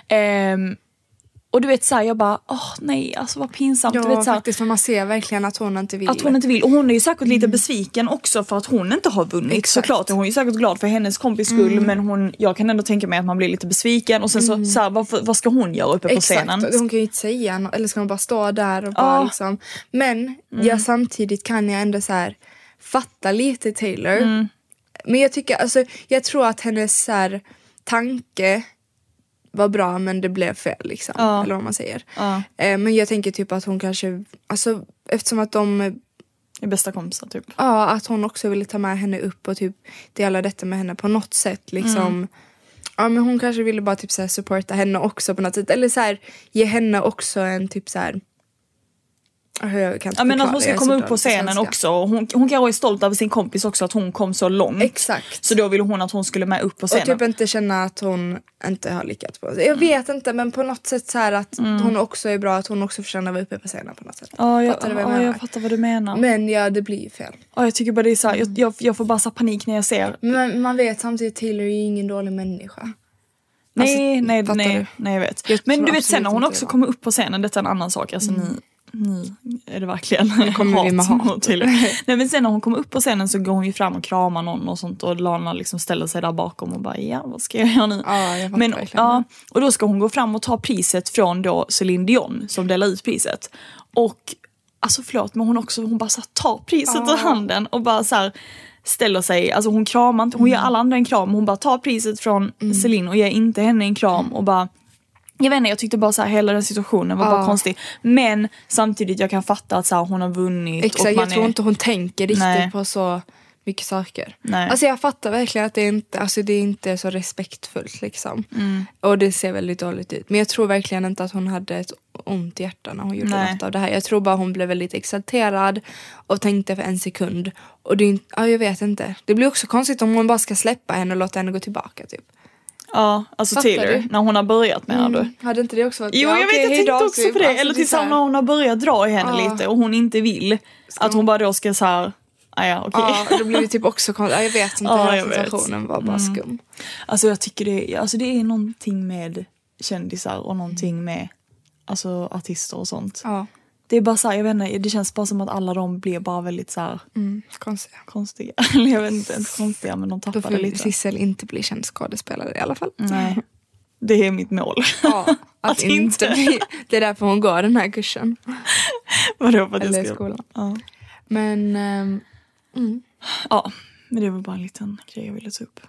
[SPEAKER 1] Ehm, och du vet såhär, jag bara, åh nej alltså vad pinsamt.
[SPEAKER 2] Ja
[SPEAKER 1] du vet, så här,
[SPEAKER 2] faktiskt för man ser verkligen att hon inte vill.
[SPEAKER 1] att hon inte vill. Och hon är ju säkert lite besviken också för att hon inte har vunnit.
[SPEAKER 2] Exakt.
[SPEAKER 1] Såklart är hon ju säkert glad för hennes kompis skull men hon, jag kan ändå tänka mig att man blir lite besviken och sen så, så här, vad, vad ska hon göra uppe på scenen?
[SPEAKER 2] Exakt, hon kan ju inte säga något, eller ska hon bara stå där och bara
[SPEAKER 1] Ja.
[SPEAKER 2] liksom. Men
[SPEAKER 1] Mm.
[SPEAKER 2] jag, samtidigt kan jag ändå så här fatta lite Taylor.
[SPEAKER 1] Mm.
[SPEAKER 2] Men jag tycker, alltså jag tror att hennes så här, tanke var bra men det blev fel liksom.
[SPEAKER 1] Ja.
[SPEAKER 2] Eller vad man säger.
[SPEAKER 1] Ja.
[SPEAKER 2] Eh, men jag tänker typ att hon kanske, alltså eftersom att de
[SPEAKER 1] är bästa kompisar typ.
[SPEAKER 2] Ja, att hon också ville ta med henne upp och typ dela detta med henne på något sätt liksom.
[SPEAKER 1] Mm.
[SPEAKER 2] Ja men hon kanske ville bara typ så här supporta henne också på något sätt. Eller så här, ge henne också en typ så här. Jag kan inte
[SPEAKER 1] Ja men att hon ska komma upp på scenen
[SPEAKER 2] svenska.
[SPEAKER 1] också. Och Hon, hon kanske är stolt över sin kompis också att hon kom så långt.
[SPEAKER 2] Exakt.
[SPEAKER 1] Så då ville hon att hon skulle med upp på
[SPEAKER 2] Och
[SPEAKER 1] scenen.
[SPEAKER 2] typ inte känna att hon inte har lyckats på Jag vet inte men på något sätt så att hon också är bra, att hon också förtjänar att vara uppe på scenen på något sätt.
[SPEAKER 1] Ja, jag,
[SPEAKER 2] Fattar du vad jag
[SPEAKER 1] ja,
[SPEAKER 2] menar?
[SPEAKER 1] jag fattar vad du menar.
[SPEAKER 2] Men ja det blir ju fel.
[SPEAKER 1] Ja, jag tycker bara det är så här, jag, jag, jag får bara så panik när jag ser.
[SPEAKER 2] Men man vet samtidigt Taylor är ju ingen dålig människa.
[SPEAKER 1] Nej,
[SPEAKER 2] Alltså,
[SPEAKER 1] nej, nej,
[SPEAKER 2] du?
[SPEAKER 1] nej jag vet.
[SPEAKER 2] Jag
[SPEAKER 1] Men du vet sen när hon också kommer upp på scenen, detta är en annan sak. Alltså ni, ni är det verkligen
[SPEAKER 2] kommer vi med hat.
[SPEAKER 1] Taylor. Nej men sen när hon kommer upp på scenen så går hon ju fram och kramar någon och sånt och Lana liksom ställer sig där bakom och bara ja vad ska jag göra nu?
[SPEAKER 2] Ja, jag
[SPEAKER 1] men, ja, och då ska hon gå fram och ta priset från då Celine Dion som delar ut priset. Och alltså förlåt men hon också, hon bara så här, tar priset ur handen och bara så här ställer sig, alltså hon kramar inte, hon ger
[SPEAKER 2] Mm.
[SPEAKER 1] alla andra en kram, hon bara tar priset från Celine och ger inte henne en kram och bara jag vet inte, jag tyckte bara så här, hela den situationen var bara
[SPEAKER 2] Ja.
[SPEAKER 1] konstig. Men samtidigt jag kan fatta att så här, hon har vunnit. och
[SPEAKER 2] Exakt, jag tror
[SPEAKER 1] är,
[SPEAKER 2] inte hon tänker riktigt
[SPEAKER 1] Nej.
[SPEAKER 2] på så mycket saker.
[SPEAKER 1] Nej.
[SPEAKER 2] Alltså jag fattar verkligen att det inte, alltså det är inte så respektfullt liksom.
[SPEAKER 1] Mm.
[SPEAKER 2] Och det ser väldigt dåligt ut. Men jag tror verkligen inte att hon hade ett ont hjärta när hon gjorde
[SPEAKER 1] Nej.
[SPEAKER 2] något av det här. Jag tror bara hon blev väldigt exalterad och tänkte för en sekund. Och det är ja jag vet inte. Det blir också konstigt om hon bara ska släppa henne och låta henne gå tillbaka typ.
[SPEAKER 1] Ja, alltså
[SPEAKER 2] Fattar
[SPEAKER 1] Taylor,
[SPEAKER 2] du?
[SPEAKER 1] när hon har börjat du?
[SPEAKER 2] Mm. Hade inte det också varit
[SPEAKER 1] Jo
[SPEAKER 2] ja,
[SPEAKER 1] jag
[SPEAKER 2] okej,
[SPEAKER 1] vet, jag tänkte också
[SPEAKER 2] typ.
[SPEAKER 1] på det.
[SPEAKER 2] Alltså,
[SPEAKER 1] Eller
[SPEAKER 2] är
[SPEAKER 1] tills när hon har börjat dra i henne
[SPEAKER 2] Ja.
[SPEAKER 1] lite och hon inte vill. Att hon bara då ska så här, Ah, ja, okej.
[SPEAKER 2] Ja, då blir det typ också konstigt. Ja, Jag vet inte,
[SPEAKER 1] Ja, vet.
[SPEAKER 2] situationen var bara skum.
[SPEAKER 1] Alltså jag tycker det är, alltså det är någonting med kändisar och någonting med alltså, artister och sånt.
[SPEAKER 2] Ja,
[SPEAKER 1] Det är bara så här, jag vet inte, det känns bara som att alla de blir bara väldigt så här
[SPEAKER 2] mm,
[SPEAKER 1] konstiga. Eller jag vet inte ens konstiga men de
[SPEAKER 2] Då
[SPEAKER 1] tappar det
[SPEAKER 2] får
[SPEAKER 1] lite.
[SPEAKER 2] Sissel inte bli känd skådespelare i alla fall.
[SPEAKER 1] Nej. Det är mitt mål.
[SPEAKER 2] Ja, att,
[SPEAKER 1] Att
[SPEAKER 2] inte
[SPEAKER 1] inte.
[SPEAKER 2] bli, Det är därför hon går den här kursen.
[SPEAKER 1] Vadå för att
[SPEAKER 2] Eller
[SPEAKER 1] jag ska...
[SPEAKER 2] skolan.
[SPEAKER 1] Ja.
[SPEAKER 2] Men ehm,
[SPEAKER 1] ja, men det var bara en liten grej jag ville ta upp.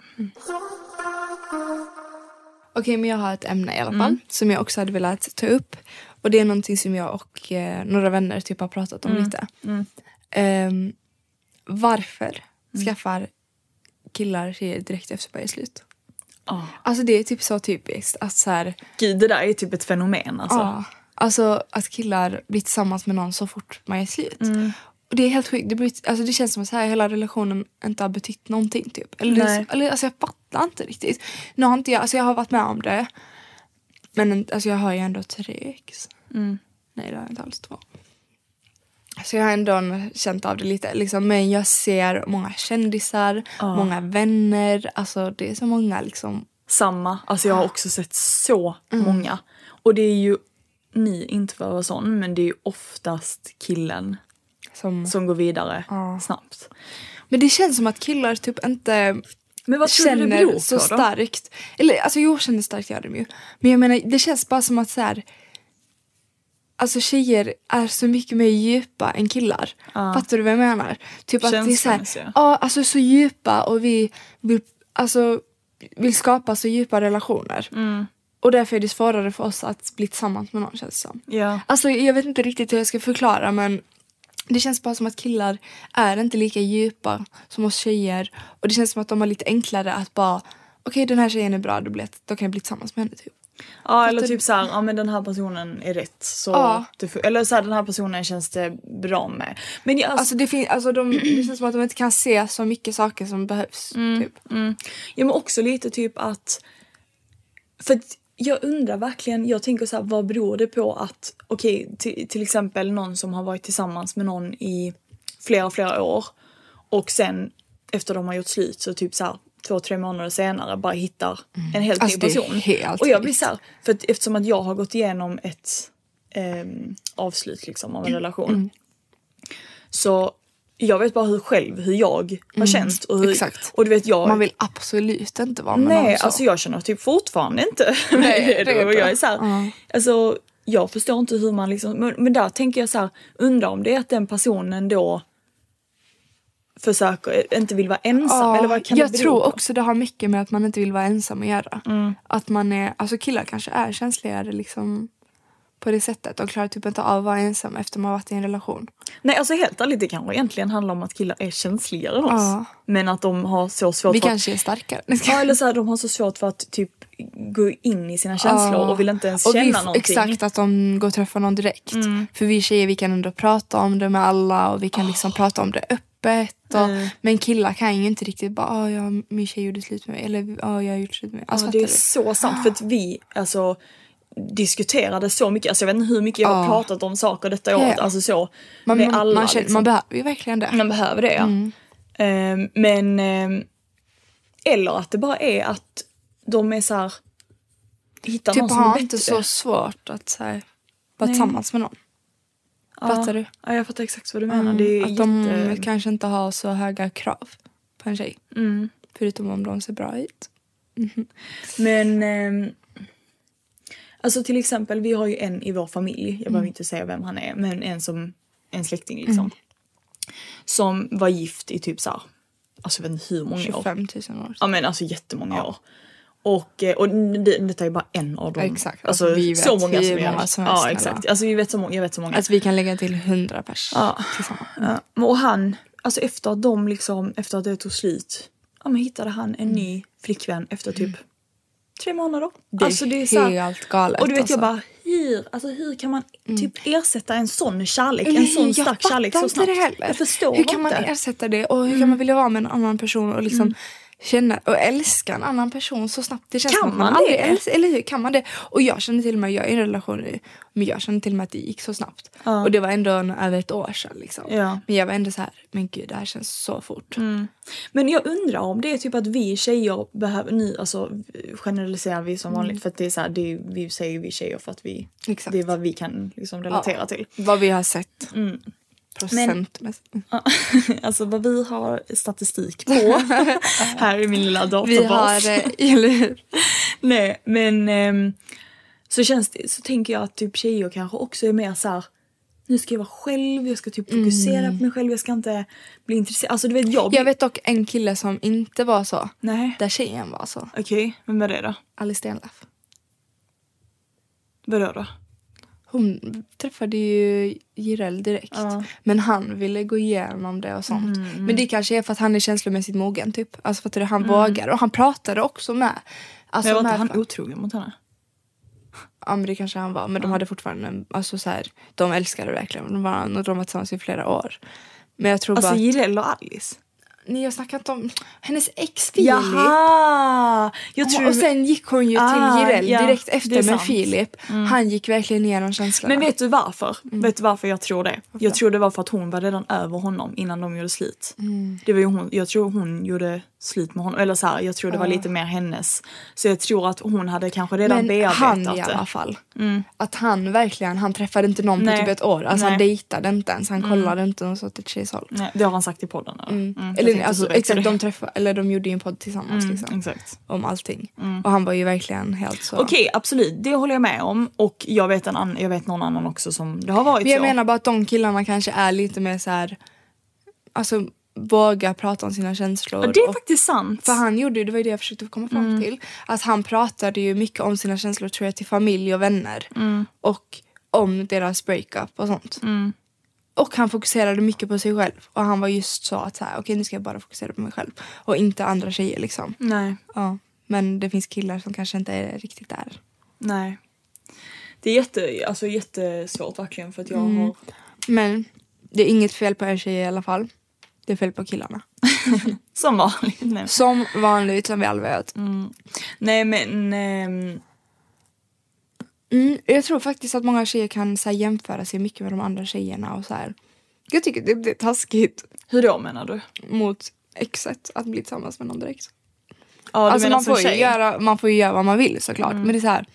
[SPEAKER 2] Okej, men jag har ett ämne i alla fall som jag också hade velat ta upp. Och det är någonting som jag och eh, några vänner typ har pratat om lite. Ehm, varför skaffar killar tjejer direkt efter börjar slut?
[SPEAKER 1] Ja.
[SPEAKER 2] Alltså det är typ så typiskt att så här,
[SPEAKER 1] Gud, det där är typ ett fenomen alltså.
[SPEAKER 2] ja, alltså att killar blir tillsammans med någon så fort man är slut. Och det är helt sjukt. Det, blir, alltså det känns som att så här, hela relationen inte har betytt någonting. Typ. Eller, det, eller alltså jag fattar inte riktigt. Nu har inte jag, alltså jag har varit med om det. Men en- alltså jag har ju ändå tre ex. Nej det har jag inte alls två. Så jag har ändå känt av det lite. Liksom. Men jag ser många kändisar, många vänner. Alltså det är så många liksom.
[SPEAKER 1] Samma. Alltså jag har också sett så många. Och det är ju, ni inte för att vara sån, men det är ju oftast killen
[SPEAKER 2] Som,
[SPEAKER 1] som går vidare
[SPEAKER 2] Ja.
[SPEAKER 1] snabbt.
[SPEAKER 2] Men det känns som att killar typ inte
[SPEAKER 1] Men vad tror du det beror på
[SPEAKER 2] så
[SPEAKER 1] då?
[SPEAKER 2] starkt. Eller alltså jo, känner starkt gör de ju. Men jag menar det känns bara som att så här. Alltså tjejer är så mycket mer djupa än killar. Fattar du vad jag menar? Typ att det är så här, ja alltså så djupa och vi vill, alltså, vill skapa så djupa relationer.
[SPEAKER 1] Mm.
[SPEAKER 2] Och därför är det svårare för oss att bli tillsammans med någon känns det som.
[SPEAKER 1] Ja.
[SPEAKER 2] Alltså jag vet inte riktigt hur jag ska förklara men det känns bara som att killar är inte lika djupa som oss tjejer. Och det känns som att de har lite enklare att bara okej den här tjejen är bra, då, blir då kan jag bli tillsammans med henne typ.
[SPEAKER 1] Ja eller
[SPEAKER 2] Fattar
[SPEAKER 1] typ såhär, ja men den här personen är rätt. Så
[SPEAKER 2] Ja.
[SPEAKER 1] får- eller såhär den här personen känns det bra med. Men jag, alltså,
[SPEAKER 2] det, fin- alltså de, det känns som att de inte kan se så mycket saker som behövs. Typ.
[SPEAKER 1] Ja men också lite typ att... För att jag undrar verkligen, jag tänker så här, vad beror det på att, okej till, till exempel någon som har varit tillsammans med någon i flera, flera år och sen efter de har gjort slut så typ så här två, tre månader senare bara hittar en helt
[SPEAKER 2] Alltså,
[SPEAKER 1] ny person.
[SPEAKER 2] helt
[SPEAKER 1] och jag blir så här, för att eftersom att jag har gått igenom ett ehm, avslut liksom av en relation.
[SPEAKER 2] Mm.
[SPEAKER 1] Så jag vet bara hur själv, hur jag har känt. Och, hur,
[SPEAKER 2] Mm. Exakt.
[SPEAKER 1] och du vet jag...
[SPEAKER 2] Man vill absolut inte vara med någon
[SPEAKER 1] Nej,
[SPEAKER 2] så.
[SPEAKER 1] alltså jag känner typ fortfarande inte
[SPEAKER 2] Nej, det
[SPEAKER 1] och jag är så här,
[SPEAKER 2] Ja.
[SPEAKER 1] alltså jag förstår inte hur man liksom, men, men där tänker jag så här, undrar om det är att den personen då försöker, inte vill vara ensam
[SPEAKER 2] Ja,
[SPEAKER 1] eller vad kan
[SPEAKER 2] jag
[SPEAKER 1] det
[SPEAKER 2] tror
[SPEAKER 1] på?
[SPEAKER 2] också det har mycket med att man inte vill vara ensam att göra.
[SPEAKER 1] Mm.
[SPEAKER 2] Att man är, alltså killar kanske är känsligare liksom på det sättet. De klarar typ inte av att vara ensam efter man varit i en relation.
[SPEAKER 1] Nej alltså helt ärligt det kanske egentligen handlar om att killar är känsligare än oss.
[SPEAKER 2] Ja.
[SPEAKER 1] Men att de har så svårt
[SPEAKER 2] Vi
[SPEAKER 1] för
[SPEAKER 2] kanske är starkare.
[SPEAKER 1] Ja eller så här, de har så svårt för att typ gå in i sina känslor
[SPEAKER 2] Ja.
[SPEAKER 1] och vill inte ens
[SPEAKER 2] Och
[SPEAKER 1] känna
[SPEAKER 2] vi,
[SPEAKER 1] någonting.
[SPEAKER 2] Exakt, att de går och träffar någon direkt. För vi tjejer vi kan ändå prata om det med alla och vi kan liksom prata om det öppet. Och,
[SPEAKER 1] Mm.
[SPEAKER 2] Men killar kan ju inte riktigt bara "Ah, ja, min tjej gjorde slut med mig eller ja, jag har gjort slut med mig. Alltså,
[SPEAKER 1] Ja, det är
[SPEAKER 2] du?
[SPEAKER 1] så sant för att vi alltså diskuterade så mycket, alltså jag vet inte hur mycket jag har
[SPEAKER 2] Ja.
[SPEAKER 1] pratat om saker detta
[SPEAKER 2] Ja,
[SPEAKER 1] året,
[SPEAKER 2] ja.
[SPEAKER 1] alltså så
[SPEAKER 2] man,
[SPEAKER 1] med
[SPEAKER 2] man,
[SPEAKER 1] alla.
[SPEAKER 2] man, känner,
[SPEAKER 1] liksom.
[SPEAKER 2] man behöver ju verkligen det.
[SPEAKER 1] Man behöver det ja.
[SPEAKER 2] Mm.
[SPEAKER 1] Ehm, men ehm, eller att det bara är att de är så här hittar någon
[SPEAKER 2] Typ
[SPEAKER 1] som är bättre.
[SPEAKER 2] inte så svårt att så här, vara
[SPEAKER 1] Nej.
[SPEAKER 2] tillsammans med någon. Fattar du?
[SPEAKER 1] Ja, jag fattar exakt vad du menar. Det är
[SPEAKER 2] att de
[SPEAKER 1] jätte...
[SPEAKER 2] kanske inte har så höga krav på en tjej.
[SPEAKER 1] Mm.
[SPEAKER 2] Förutom om de ser bra ut.
[SPEAKER 1] Men ehm, alltså till exempel vi har ju en i vår familj, jag
[SPEAKER 2] Mm.
[SPEAKER 1] behöver inte säga vem han är, men en som en släkting liksom. Som var gift i typ så här, alltså jag vet inte hur många år.
[SPEAKER 2] 25 000 år.
[SPEAKER 1] Ja men alltså jättemånga år. Och, eh, och det, detta är bara en av dem.
[SPEAKER 2] Exakt,
[SPEAKER 1] Alltså,
[SPEAKER 2] alltså, vi vet
[SPEAKER 1] så många som
[SPEAKER 2] många som helst,
[SPEAKER 1] Ja exakt. Alltså vi vet så många, jag vet så många.
[SPEAKER 2] Alltså vi kan lägga till 100 pers
[SPEAKER 1] Ja.
[SPEAKER 2] tillsammans.
[SPEAKER 1] Ja, och han, alltså efter att de liksom, efter att det tog slut, ja men hittade han en ny flickvän efter typ tre månader.
[SPEAKER 2] Det
[SPEAKER 1] alltså det är så här-
[SPEAKER 2] helt galet.
[SPEAKER 1] Och du vet
[SPEAKER 2] alltså.
[SPEAKER 1] jag bara, hur, alltså hur kan man typ ersätta en sån kärlek, en sån
[SPEAKER 2] Jag
[SPEAKER 1] stark kärlek så
[SPEAKER 2] fattar
[SPEAKER 1] snabbt?
[SPEAKER 2] inte det heller.
[SPEAKER 1] Jag förstår
[SPEAKER 2] Hur kan man
[SPEAKER 1] inte.
[SPEAKER 2] ersätta det och hur kan man vilja vara med en annan person och liksom känna och älska en annan person så snabbt. Det känns
[SPEAKER 1] Kan
[SPEAKER 2] man,
[SPEAKER 1] man
[SPEAKER 2] aldrig
[SPEAKER 1] det?
[SPEAKER 2] älskar, eller hur? Kan man det? Och jag känner till och med, jag är i en relation nu, men jag känner till och med att det gick så snabbt.
[SPEAKER 1] Ja.
[SPEAKER 2] Och det var ändå en, över ett år sedan liksom.
[SPEAKER 1] Ja.
[SPEAKER 2] Men jag var ändå så här, men gud det här känns så fort.
[SPEAKER 1] Men jag undrar om det är typ att vi tjejer behöver, nu alltså generaliserar vi som vanligt för att det är så här, det är, vi säger vi tjejer för att vi,
[SPEAKER 2] Exakt.
[SPEAKER 1] det är vad vi kan liksom relatera
[SPEAKER 2] Ja.
[SPEAKER 1] till.
[SPEAKER 2] Vad vi har sett. Procentmässigt.
[SPEAKER 1] alltså vad vi har statistik på här i min lilla databas.
[SPEAKER 2] Vi har, eh, eller hur?
[SPEAKER 1] Nej men ehm, så känns det, så tänker jag att typ tjejer kanske också är mer så här. Nu ska jag vara själv, jag ska typ fokusera på mig själv, jag ska inte bli intresserad. Alltså du vet jag blir...
[SPEAKER 2] Jag vet dock en kille som inte var så.
[SPEAKER 1] Nej.
[SPEAKER 2] Där tjejen var så.
[SPEAKER 1] Okej, vem är det då?
[SPEAKER 2] Alice Stenlöf.
[SPEAKER 1] Vadå då?
[SPEAKER 2] Hon träffade ju Jireel direkt.
[SPEAKER 1] Ja.
[SPEAKER 2] Men han ville gå igenom det och sånt. Men det kanske är för att han är känslomässigt mogen typ. Alltså för att han vågar. Och han pratade också med. Alltså
[SPEAKER 1] Men var inte han otrogen mot henne?
[SPEAKER 2] Ja men det kanske han var. Men de hade fortfarande, en- alltså så här, de älskade verkligen. De var, de var tillsammans i flera år. Men jag tror
[SPEAKER 1] Alltså
[SPEAKER 2] bara att,
[SPEAKER 1] Jireel och Alice?
[SPEAKER 2] Nej jag snackar inte om hennes ex Filip.
[SPEAKER 1] Jaha! Jag tror...
[SPEAKER 2] Och sen gick hon ju till
[SPEAKER 1] Ah,
[SPEAKER 2] Jireel
[SPEAKER 1] ja,
[SPEAKER 2] direkt efter med. Filip. Han gick verkligen igenom känslorna.
[SPEAKER 1] Men vet du varför?
[SPEAKER 2] Mm.
[SPEAKER 1] Vet du varför jag tror det? Jag tror det var för att hon var redan över honom innan de gjorde slut.
[SPEAKER 2] Mm.
[SPEAKER 1] Det var ju hon, jag tror hon gjorde slut med honom. Eller så här, jag tror det var lite mer hennes. Så jag tror att hon hade kanske redan
[SPEAKER 2] Men
[SPEAKER 1] bearbetat
[SPEAKER 2] han i
[SPEAKER 1] det. Mm.
[SPEAKER 2] alla fall. Att han verkligen, han träffade inte någon på
[SPEAKER 1] Nej.
[SPEAKER 2] typ ett år. Alltså han
[SPEAKER 1] Nej.
[SPEAKER 2] dejtade inte ens. Han kollade inte ens åt ett tjejshåll.
[SPEAKER 1] Nej, det har han sagt i podden. Eller, Mm, jag
[SPEAKER 2] Eller alltså, exakt,
[SPEAKER 1] det.
[SPEAKER 2] de träffade, eller de gjorde ju en podd tillsammans
[SPEAKER 1] Mm,
[SPEAKER 2] liksom.
[SPEAKER 1] Exakt.
[SPEAKER 2] Om allting. Och han var ju verkligen helt så.
[SPEAKER 1] Okej, absolut. Det håller jag med om. Och jag vet, en annan, jag vet någon annan också som det har varit
[SPEAKER 2] Men jag
[SPEAKER 1] så.
[SPEAKER 2] menar bara att de killarna kanske är lite mer så här. Alltså våga prata om sina känslor.
[SPEAKER 1] ja, det är
[SPEAKER 2] och-
[SPEAKER 1] faktiskt sant.
[SPEAKER 2] För han gjorde ju, det var ju det jag försökte komma fram
[SPEAKER 1] Mm.
[SPEAKER 2] till. Att han pratade ju mycket om sina känslor tror jag till familj och vänner.
[SPEAKER 1] Mm.
[SPEAKER 2] Och om deras breakup och sånt. Och han fokuserade mycket på sig själv. Och han var just så att så här, okej nu ska jag bara fokusera på mig själv. Och inte andra tjejer liksom.
[SPEAKER 1] Nej,
[SPEAKER 2] Ja. Men det finns killar som kanske inte är riktigt där.
[SPEAKER 1] nej. Det är jätte, alltså, jättesvårt verkligen för att jag
[SPEAKER 2] Mm.
[SPEAKER 1] har...
[SPEAKER 2] Men det är inget fel på er tjejer i alla fall. Det fel på killarna.
[SPEAKER 1] Som vanligt. Nej,
[SPEAKER 2] Som vanligt som vi alla vet.
[SPEAKER 1] nej men... ehm,
[SPEAKER 2] Mm, jag tror faktiskt att många tjejer kan så här, jämföra sig mycket med de andra tjejerna och så här. Jag tycker det blir taskigt
[SPEAKER 1] hur då menar du?
[SPEAKER 2] mot exet att bli tillsammans med någon direkt.
[SPEAKER 1] Ja,
[SPEAKER 2] alltså man får, göra, man får ju göra vad man vill såklart. Men det är så här.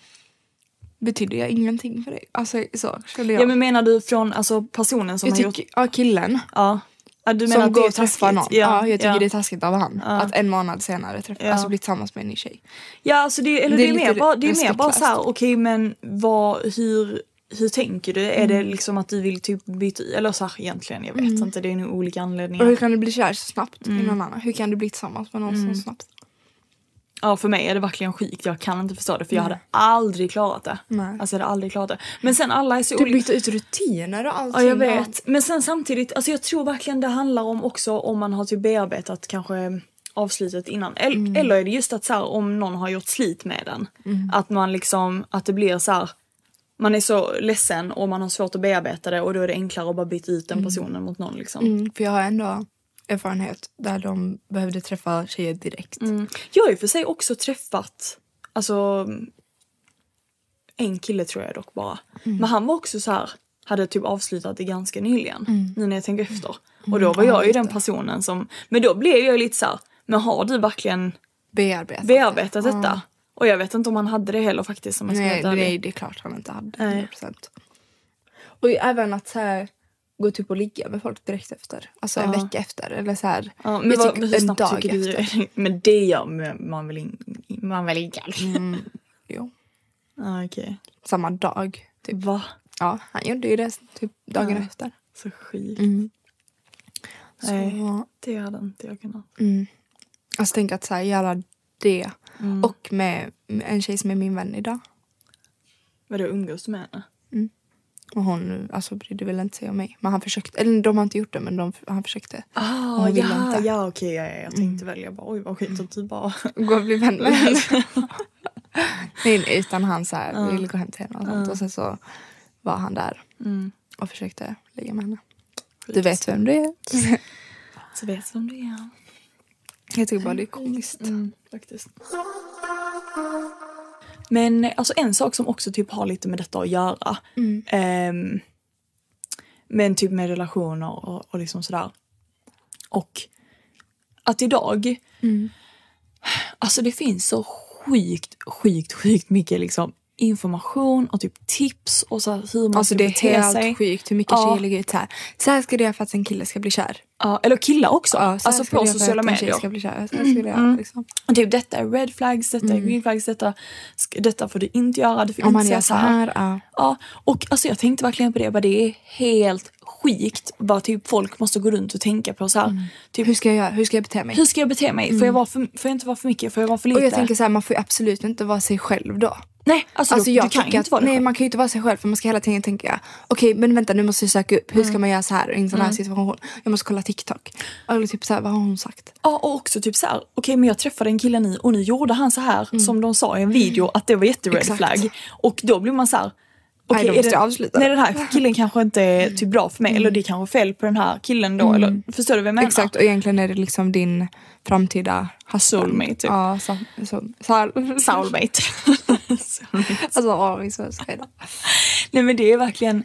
[SPEAKER 2] Betyder jag ingenting för dig? Alltså så känner jag.
[SPEAKER 1] Ja men menar du från alltså, personen som
[SPEAKER 2] jag
[SPEAKER 1] har
[SPEAKER 2] tycker,
[SPEAKER 1] gjort...
[SPEAKER 2] ja killen
[SPEAKER 1] Ja. Ja du menar
[SPEAKER 2] som går
[SPEAKER 1] är
[SPEAKER 2] och träffar någon. Ja, jag tycker
[SPEAKER 1] ja.
[SPEAKER 2] det är taskigt av han. Att en månad senare träffa,
[SPEAKER 1] Ja.
[SPEAKER 2] alltså bli tillsammans med en ny tjej.
[SPEAKER 1] Ja alltså det, eller
[SPEAKER 2] Det
[SPEAKER 1] det
[SPEAKER 2] är
[SPEAKER 1] är, mer bara, det är mer bara så här, okej men vad, hur, hur tänker du? Är
[SPEAKER 2] Mm.
[SPEAKER 1] det liksom att du vill typ byta, eller så här egentligen, jag vet inte, det är nog olika
[SPEAKER 2] Och hur
[SPEAKER 1] anledningar.
[SPEAKER 2] kan du bli kär så snabbt
[SPEAKER 1] Mm.
[SPEAKER 2] i någon annan? Hur kan du bli tillsammans med någon så snabbt?
[SPEAKER 1] Ja för mig är det verkligen sjukt, jag kan inte förstå det för jag hade aldrig klarat det.
[SPEAKER 2] Nej.
[SPEAKER 1] Alltså jag hade aldrig klarat det. Men sen alla är så
[SPEAKER 2] Du byter ut rutiner och allting.
[SPEAKER 1] Ja jag vet. Men sen samtidigt, alltså jag tror verkligen det handlar om också om man har typ bearbetat kanske avslutet innan. Eller,
[SPEAKER 2] Mm.
[SPEAKER 1] eller är det just att så här, om någon har gjort slit med den.
[SPEAKER 2] Mm.
[SPEAKER 1] Att man liksom, att det blir så här. Man är så ledsen och man har svårt att bearbeta det och då är det enklare att bara byta ut den personen mot någon liksom.
[SPEAKER 2] Mm, för jag har ändå erfarenhet där de behövde träffa tjejer direkt.
[SPEAKER 1] Jag har ju för sig också träffat, alltså en kille tror jag dock bara. Men han var också så här, hade typ avslutat det ganska nyligen. Nu när jag tänker efter. Och då var jag ju den personen som, men då blev jag lite så här, men har du verkligen
[SPEAKER 2] Bearbetat.
[SPEAKER 1] bearbetat detta? Och jag vet inte om han hade det heller faktiskt om jag ska vara
[SPEAKER 2] Nej, nej, det är klart han inte hade.
[SPEAKER 1] Nej.
[SPEAKER 2] 100%. Och även att så här, gå typ och ligga med folk direkt efter. Alltså en vecka efter. Eller så här,
[SPEAKER 1] Ja, men vad,
[SPEAKER 2] tycker
[SPEAKER 1] men hur
[SPEAKER 2] en dag
[SPEAKER 1] tycker
[SPEAKER 2] efter.
[SPEAKER 1] Men det gör man väl, in, man väl inte?
[SPEAKER 2] Mm, jo.
[SPEAKER 1] Ah, okej.
[SPEAKER 2] Samma dag. Typ.
[SPEAKER 1] Va?
[SPEAKER 2] Ja, han gjorde ju det typ dagen
[SPEAKER 1] Ja.
[SPEAKER 2] efter.
[SPEAKER 1] Så sjukt.
[SPEAKER 2] Mm.
[SPEAKER 1] Nej,
[SPEAKER 2] Så,
[SPEAKER 1] det hade inte jag kunnat.
[SPEAKER 2] mm. Alltså tänk att så här, göra det.
[SPEAKER 1] Mm.
[SPEAKER 2] Och med en tjej som är min vän idag.
[SPEAKER 1] Vadå umgås du med henne?
[SPEAKER 2] Och hon alltså, brydde väl inte sig om mig. Men han försökte. Eller de har inte gjort det men de, han försökte.
[SPEAKER 1] Ah,
[SPEAKER 2] Hon ville
[SPEAKER 1] ja,
[SPEAKER 2] inte. Mm.
[SPEAKER 1] ja okej, ja, ja, jag tänkte väl, jag bara oj vad skit att du bara...
[SPEAKER 2] Gå och bli vän med henne. nej, utan han så här, ville gå hem till henne och sånt. Och sen så var han där
[SPEAKER 1] Mm.
[SPEAKER 2] och försökte ligga med henne. Du vet vem det är.
[SPEAKER 1] Så vet du vem det är.
[SPEAKER 2] Jag tycker bara det är komiskt.
[SPEAKER 1] Mm, faktiskt. Men alltså en sak som också typ har lite med detta att göra. ehm, men typ med relationer och, och liksom sådär. Och att idag, alltså det finns så sjukt, sjukt, sjukt mycket liksom information och typ tips och så hur man
[SPEAKER 2] Alltså
[SPEAKER 1] ska
[SPEAKER 2] det är
[SPEAKER 1] bete
[SPEAKER 2] helt
[SPEAKER 1] sig.
[SPEAKER 2] sjukt hur mycket
[SPEAKER 1] Ja.
[SPEAKER 2] tjejer lägger ut så här. Så här ska du göra för att en kille ska bli kär.
[SPEAKER 1] Ja, eller killar också.
[SPEAKER 2] Ja, så här
[SPEAKER 1] alltså på sociala medier.
[SPEAKER 2] ska bli kär. Så här ska du göra liksom.
[SPEAKER 1] Och typ detta är red flags, detta är green flags, detta, detta får du inte göra, du får
[SPEAKER 2] Om
[SPEAKER 1] inte
[SPEAKER 2] man
[SPEAKER 1] säga
[SPEAKER 2] så här. Ja.
[SPEAKER 1] Ja, och alltså jag tänkte verkligen på det, bara det är helt skikt vad typ folk måste gå runt och tänka på så här. Typ,
[SPEAKER 2] Hur ska jag göra? Hur ska jag bete mig?
[SPEAKER 1] hur ska jag bete mig? Får, jag vara för, får jag inte vara för mycket? Får jag vara för lite?
[SPEAKER 2] Och jag tänker så här, man får ju absolut inte vara sig själv då.
[SPEAKER 1] Nej, alltså,
[SPEAKER 2] Alltså
[SPEAKER 1] då,
[SPEAKER 2] jag
[SPEAKER 1] du kan ju inte vara
[SPEAKER 2] nej
[SPEAKER 1] själv.
[SPEAKER 2] man kan ju inte vara sig själv för man ska hela tiden tänka okej men vänta nu måste jag söka upp hur
[SPEAKER 1] Mm.
[SPEAKER 2] ska man göra så här i en sån här situation. Jag måste kolla TikTok. Eller typ så här, vad har hon sagt?
[SPEAKER 1] Ja, och också typ så här, okej men jag träffade en kille nu och nu gjorde han så här som de sa i en video att det var jätte-red
[SPEAKER 2] Mm. Exakt.
[SPEAKER 1] flag. Och då blir man så här, okej, det-
[SPEAKER 2] jag avsluta.
[SPEAKER 1] Nej den här killen kanske inte är typ bra för mig eller det är kanske fel på den här killen då. Eller, förstår du vad jag menar?
[SPEAKER 2] Exakt och egentligen är det liksom din framtida husband.
[SPEAKER 1] Soulmate, typ.
[SPEAKER 2] Ja, så, så, så,
[SPEAKER 1] Soulmate.
[SPEAKER 2] Alltså åh, vi är så.
[SPEAKER 1] Nej men det är verkligen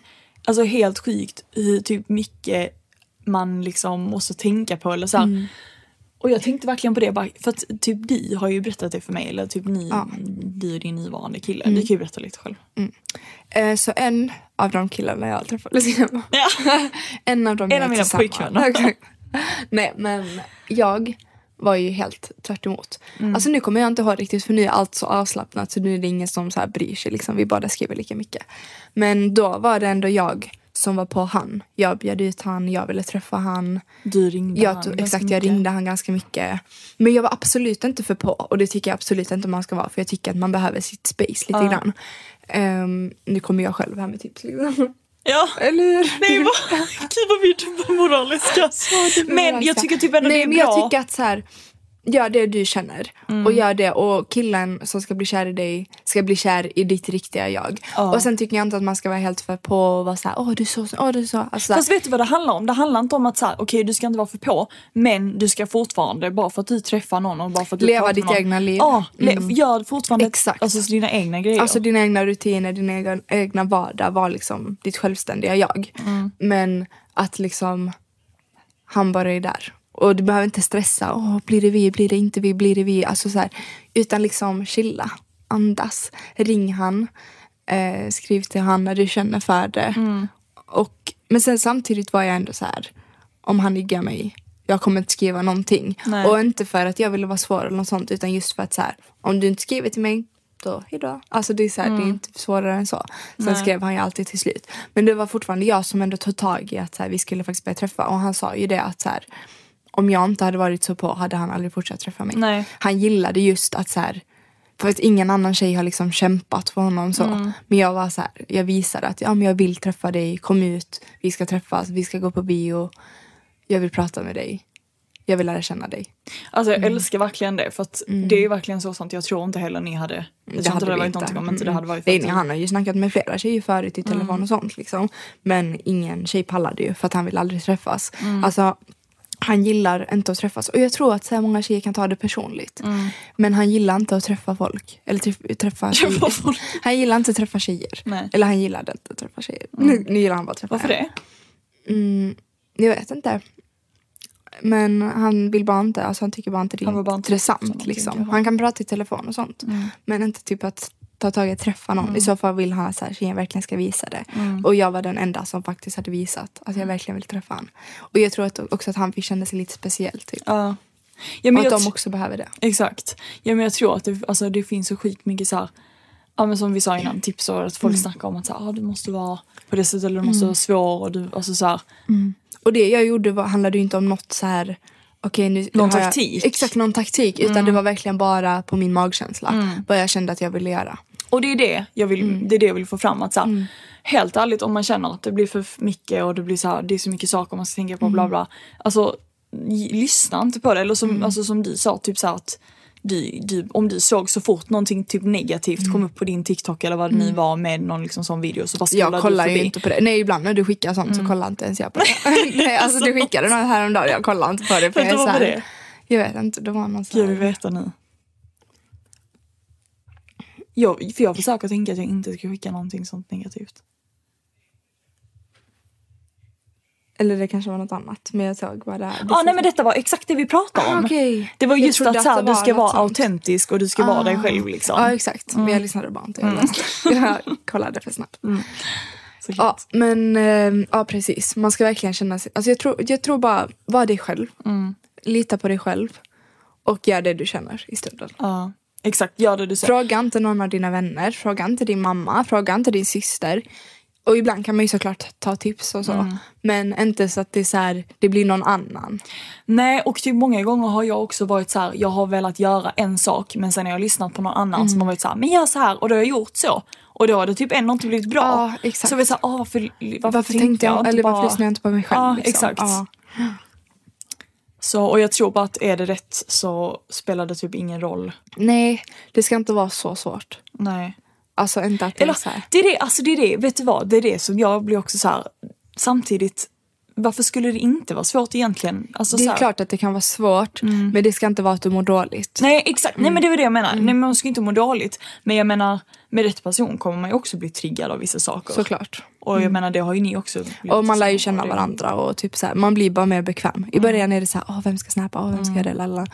[SPEAKER 1] alltså helt sjukt hur typ mycket man liksom måste tänka på eller så här.
[SPEAKER 2] Mm.
[SPEAKER 1] Och jag tänkte verkligen på det för att typ du har ju berättat det för mig eller typ ni,
[SPEAKER 2] Ja.
[SPEAKER 1] du och din nuvarande kille.
[SPEAKER 2] Mm.
[SPEAKER 1] Du kan ju berätta lite själv.
[SPEAKER 2] Eh, så en av de killarna jag träffade,
[SPEAKER 1] Ja.
[SPEAKER 2] en av dem
[SPEAKER 1] En
[SPEAKER 2] jag
[SPEAKER 1] av mina pojkvänner.
[SPEAKER 2] Nej men jag var ju helt tvärt emot.
[SPEAKER 1] Mm.
[SPEAKER 2] Alltså nu kommer jag inte ihåg riktigt för nu är allt så avslappnat så nu är det ingen som så här bryr sig liksom. Vi båda skriver lika mycket. Men då var det ändå jag som var på han. Jag bjöd ut han, jag ville träffa han.
[SPEAKER 1] Du ringde
[SPEAKER 2] Jag
[SPEAKER 1] han
[SPEAKER 2] tog, exakt, jag ringde han ganska mycket. Men jag var absolut inte för på och det tycker jag absolut inte man ska vara för jag tycker att man behöver sitt space lite
[SPEAKER 1] Ja.
[SPEAKER 2] grann. Um, nu kommer jag själv här med tips liksom.
[SPEAKER 1] Ja.
[SPEAKER 2] Eller hur?
[SPEAKER 1] Nej vad, gud vad vi är dubbelmoraliska. Men jag tycker typ ändå
[SPEAKER 2] Nej,
[SPEAKER 1] det är
[SPEAKER 2] men
[SPEAKER 1] bra.
[SPEAKER 2] jag tycker att så här, gör det du känner
[SPEAKER 1] Mm.
[SPEAKER 2] och gör det och killen som ska bli kär i dig ska bli kär i ditt riktiga jag.
[SPEAKER 1] Ja.
[SPEAKER 2] Och sen tycker jag inte att man ska vara helt för på och vara såhär åh du är så, åh du är så. Alltså,
[SPEAKER 1] Fast vet du vad det handlar om? Det handlar inte om att så här, okej du ska inte vara för på men du ska fortfarande bara för att du träffar någon och bara för att du
[SPEAKER 2] Leva ditt
[SPEAKER 1] någon,
[SPEAKER 2] egna liv.
[SPEAKER 1] Ja, le-
[SPEAKER 2] Mm.
[SPEAKER 1] gör fortfarande
[SPEAKER 2] Exakt.
[SPEAKER 1] alltså, dina egna grejer.
[SPEAKER 2] Alltså dina egna rutiner, din egen, egna vardag var liksom ditt självständiga jag.
[SPEAKER 1] Mm.
[SPEAKER 2] Men att liksom han bara är där. Och du behöver inte stressa. Åh, blir det vi, blir det inte vi, blir det vi? Alltså så här, utan liksom chilla, andas, ring han, eh, skriv till han när du känner för det.
[SPEAKER 1] Mm.
[SPEAKER 2] Och, men sen samtidigt var jag ändå så här, om han ligger mig, jag kommer inte skriva någonting.
[SPEAKER 1] Nej.
[SPEAKER 2] Och inte för att jag ville vara svår eller något sånt utan just för att så här, om du inte skriver till mig då hejdå. Alltså det är, så här, det är inte svårare än så. Sen
[SPEAKER 1] Nej.
[SPEAKER 2] skrev han ju alltid till slut. Men det var fortfarande jag som ändå tog tag i att så här, vi skulle faktiskt börja träffa. Och han sa ju det att så här, om jag inte hade varit så på hade han aldrig fortsatt träffa mig.
[SPEAKER 1] Nej.
[SPEAKER 2] Han gillade just att så här, för att ingen annan tjej har liksom kämpat för honom så.
[SPEAKER 1] Mm.
[SPEAKER 2] Men jag var så här, jag visade att ja, men jag vill träffa dig, kom ut, vi ska träffas, vi ska gå på bio. Jag vill prata med dig. Jag vill lära känna dig.
[SPEAKER 1] Alltså
[SPEAKER 2] Mm.
[SPEAKER 1] jag älskar verkligen det för att det är verkligen så sant. Jag tror inte heller ni hade, jag tror inte det hade varit någonting om inte det
[SPEAKER 2] Mm.
[SPEAKER 1] hade varit
[SPEAKER 2] Nej, han har ju snackat med flera tjejer förut i telefon
[SPEAKER 1] Mm.
[SPEAKER 2] och sånt liksom. Men ingen tjej pallade ju för att han vill aldrig träffas.
[SPEAKER 1] Mm.
[SPEAKER 2] Alltså han gillar inte att träffas. Och jag tror att så här många tjejer kan ta det personligt.
[SPEAKER 1] Mm.
[SPEAKER 2] Men han gillar inte att träffa folk. Eller träff, träffa tjejer.
[SPEAKER 1] Folk.
[SPEAKER 2] Han gillar inte att träffa tjejer.
[SPEAKER 1] Nej.
[SPEAKER 2] Eller han gillade inte att träffa tjejer. Nu, nu gillar han bara att träffa
[SPEAKER 1] Varför
[SPEAKER 2] en.
[SPEAKER 1] det?
[SPEAKER 2] Mm, jag vet inte. Men han vill bara inte, alltså han tycker bara inte det är intressant. liksom. Han kan prata i telefon och sånt.
[SPEAKER 1] Mm.
[SPEAKER 2] Men inte typ att ta tag i att träffa någon. I så fall vill han att tjejen verkligen ska visa det.
[SPEAKER 1] Mm.
[SPEAKER 2] Och jag var den enda som faktiskt hade visat att jag verkligen vill träffa honom. Och jag tror att också att han fick känna sig lite speciell typ.
[SPEAKER 1] Ja. Ja,
[SPEAKER 2] och att
[SPEAKER 1] jag
[SPEAKER 2] de också behöver det.
[SPEAKER 1] Exakt. Ja men jag tror att det, alltså, det finns så skitmycket så här, ja men som vi sa innan, tips och att folk
[SPEAKER 2] Mm.
[SPEAKER 1] snackar om att så här, ah, du måste vara på det sättet eller du måste vara svår och du, alltså så här,
[SPEAKER 2] Och det jag gjorde var, handlade ju inte om något så här Okej, nu
[SPEAKER 1] Någon
[SPEAKER 2] jag-
[SPEAKER 1] taktik. Mm.
[SPEAKER 2] Exakt, någon taktik. Utan det var verkligen bara på min magkänsla. Vad jag kände att jag ville göra.
[SPEAKER 1] Och det är det jag vill,
[SPEAKER 2] Mm.
[SPEAKER 1] det är det jag vill få fram. Att så här, Helt ärligt om man känner att det blir för mycket och det blir så här, det är så mycket saker man ska tänka på
[SPEAKER 2] Mm.
[SPEAKER 1] bla bla. Alltså lyssna inte på det. Eller som, alltså, som du sa, typ så här att du, du, om du såg så fort någonting typ negativt
[SPEAKER 2] Mm.
[SPEAKER 1] kom upp på din TikTok eller vad det nu var med någon liksom sån video så bara
[SPEAKER 2] Jag kollar ju inte på det. Nej ibland när du skickar sånt så kollar inte ens jag på det. Nej alltså du skickade något häromdagen jag kollar inte på det.
[SPEAKER 1] Vänta,
[SPEAKER 2] jag är så här-? Jag vet inte, det var någon sån
[SPEAKER 1] Jag vill
[SPEAKER 2] här...
[SPEAKER 1] veta nu. Jag, för jag försöker tänka att jag inte ska skicka någonting sånt negativt.
[SPEAKER 2] Eller det kanske var något annat. Men jag såg vad det är.
[SPEAKER 1] Ja, nej men detta var exakt det vi pratade om.
[SPEAKER 2] Ah, okej.
[SPEAKER 1] Det var just
[SPEAKER 2] trodde
[SPEAKER 1] att, så här, du ska vara
[SPEAKER 2] sånt.
[SPEAKER 1] autentisk och du ska vara dig själv liksom.
[SPEAKER 2] Ja exakt, men jag lyssnade bara inte. Jag, läste. jag kollade för snabbt. Ja
[SPEAKER 1] Såklart.
[SPEAKER 2] men eh, ja precis, man ska verkligen känna sig, alltså jag tror, jag tror bara, var dig själv. Lita på dig själv. Och gör det du känner i stunden.
[SPEAKER 1] Ja, exakt. Gör det du säger.
[SPEAKER 2] Fråga inte någon av dina vänner, fråga inte din mamma, fråga inte din syster. Och ibland kan man ju såklart ta tips och så. Men inte så att det, är så här, det blir någon annan.
[SPEAKER 1] Nej och typ många gånger har jag också varit så här, jag har velat göra en sak men sen har jag lyssnat på någon annan som har varit så här, men gör så här och då har jag gjort så. Och då har det typ ändå inte blivit bra.
[SPEAKER 2] Ja, exakt.
[SPEAKER 1] Så jag var så här, varför, varför,
[SPEAKER 2] Varför, tänkte jag,
[SPEAKER 1] inte
[SPEAKER 2] eller varför
[SPEAKER 1] bara-
[SPEAKER 2] lyssnar jag inte på mig själv?
[SPEAKER 1] Ja,
[SPEAKER 2] liksom?
[SPEAKER 1] exakt.
[SPEAKER 2] Ja.
[SPEAKER 1] Så, och jag tror bara att är det rätt så spelar det typ ingen roll.
[SPEAKER 2] Nej, det ska inte vara så svårt.
[SPEAKER 1] Nej.
[SPEAKER 2] Alltså inte att det
[SPEAKER 1] Eller
[SPEAKER 2] är så här.
[SPEAKER 1] det är det, alltså det är det, vet du vad, det är det som jag blir också så här. samtidigt, varför skulle det inte vara svårt egentligen? Alltså,
[SPEAKER 2] Det är klart att det kan vara svårt, men det ska inte vara att du mår dåligt.
[SPEAKER 1] Nej exakt, nej men det var det jag menar.
[SPEAKER 2] Mm.
[SPEAKER 1] Nej man ska inte må dåligt. Men jag menar, med rätt person kommer man ju också bli triggad av vissa saker.
[SPEAKER 2] Såklart.
[SPEAKER 1] Och jag menar det har ju ni också blivit
[SPEAKER 2] Mm. Och man lär ju känna
[SPEAKER 1] det-
[SPEAKER 2] varandra och typ så här, man blir bara mer bekväm. I början är det så här, åh vem ska snappa, åh vem ska göra det, lalla.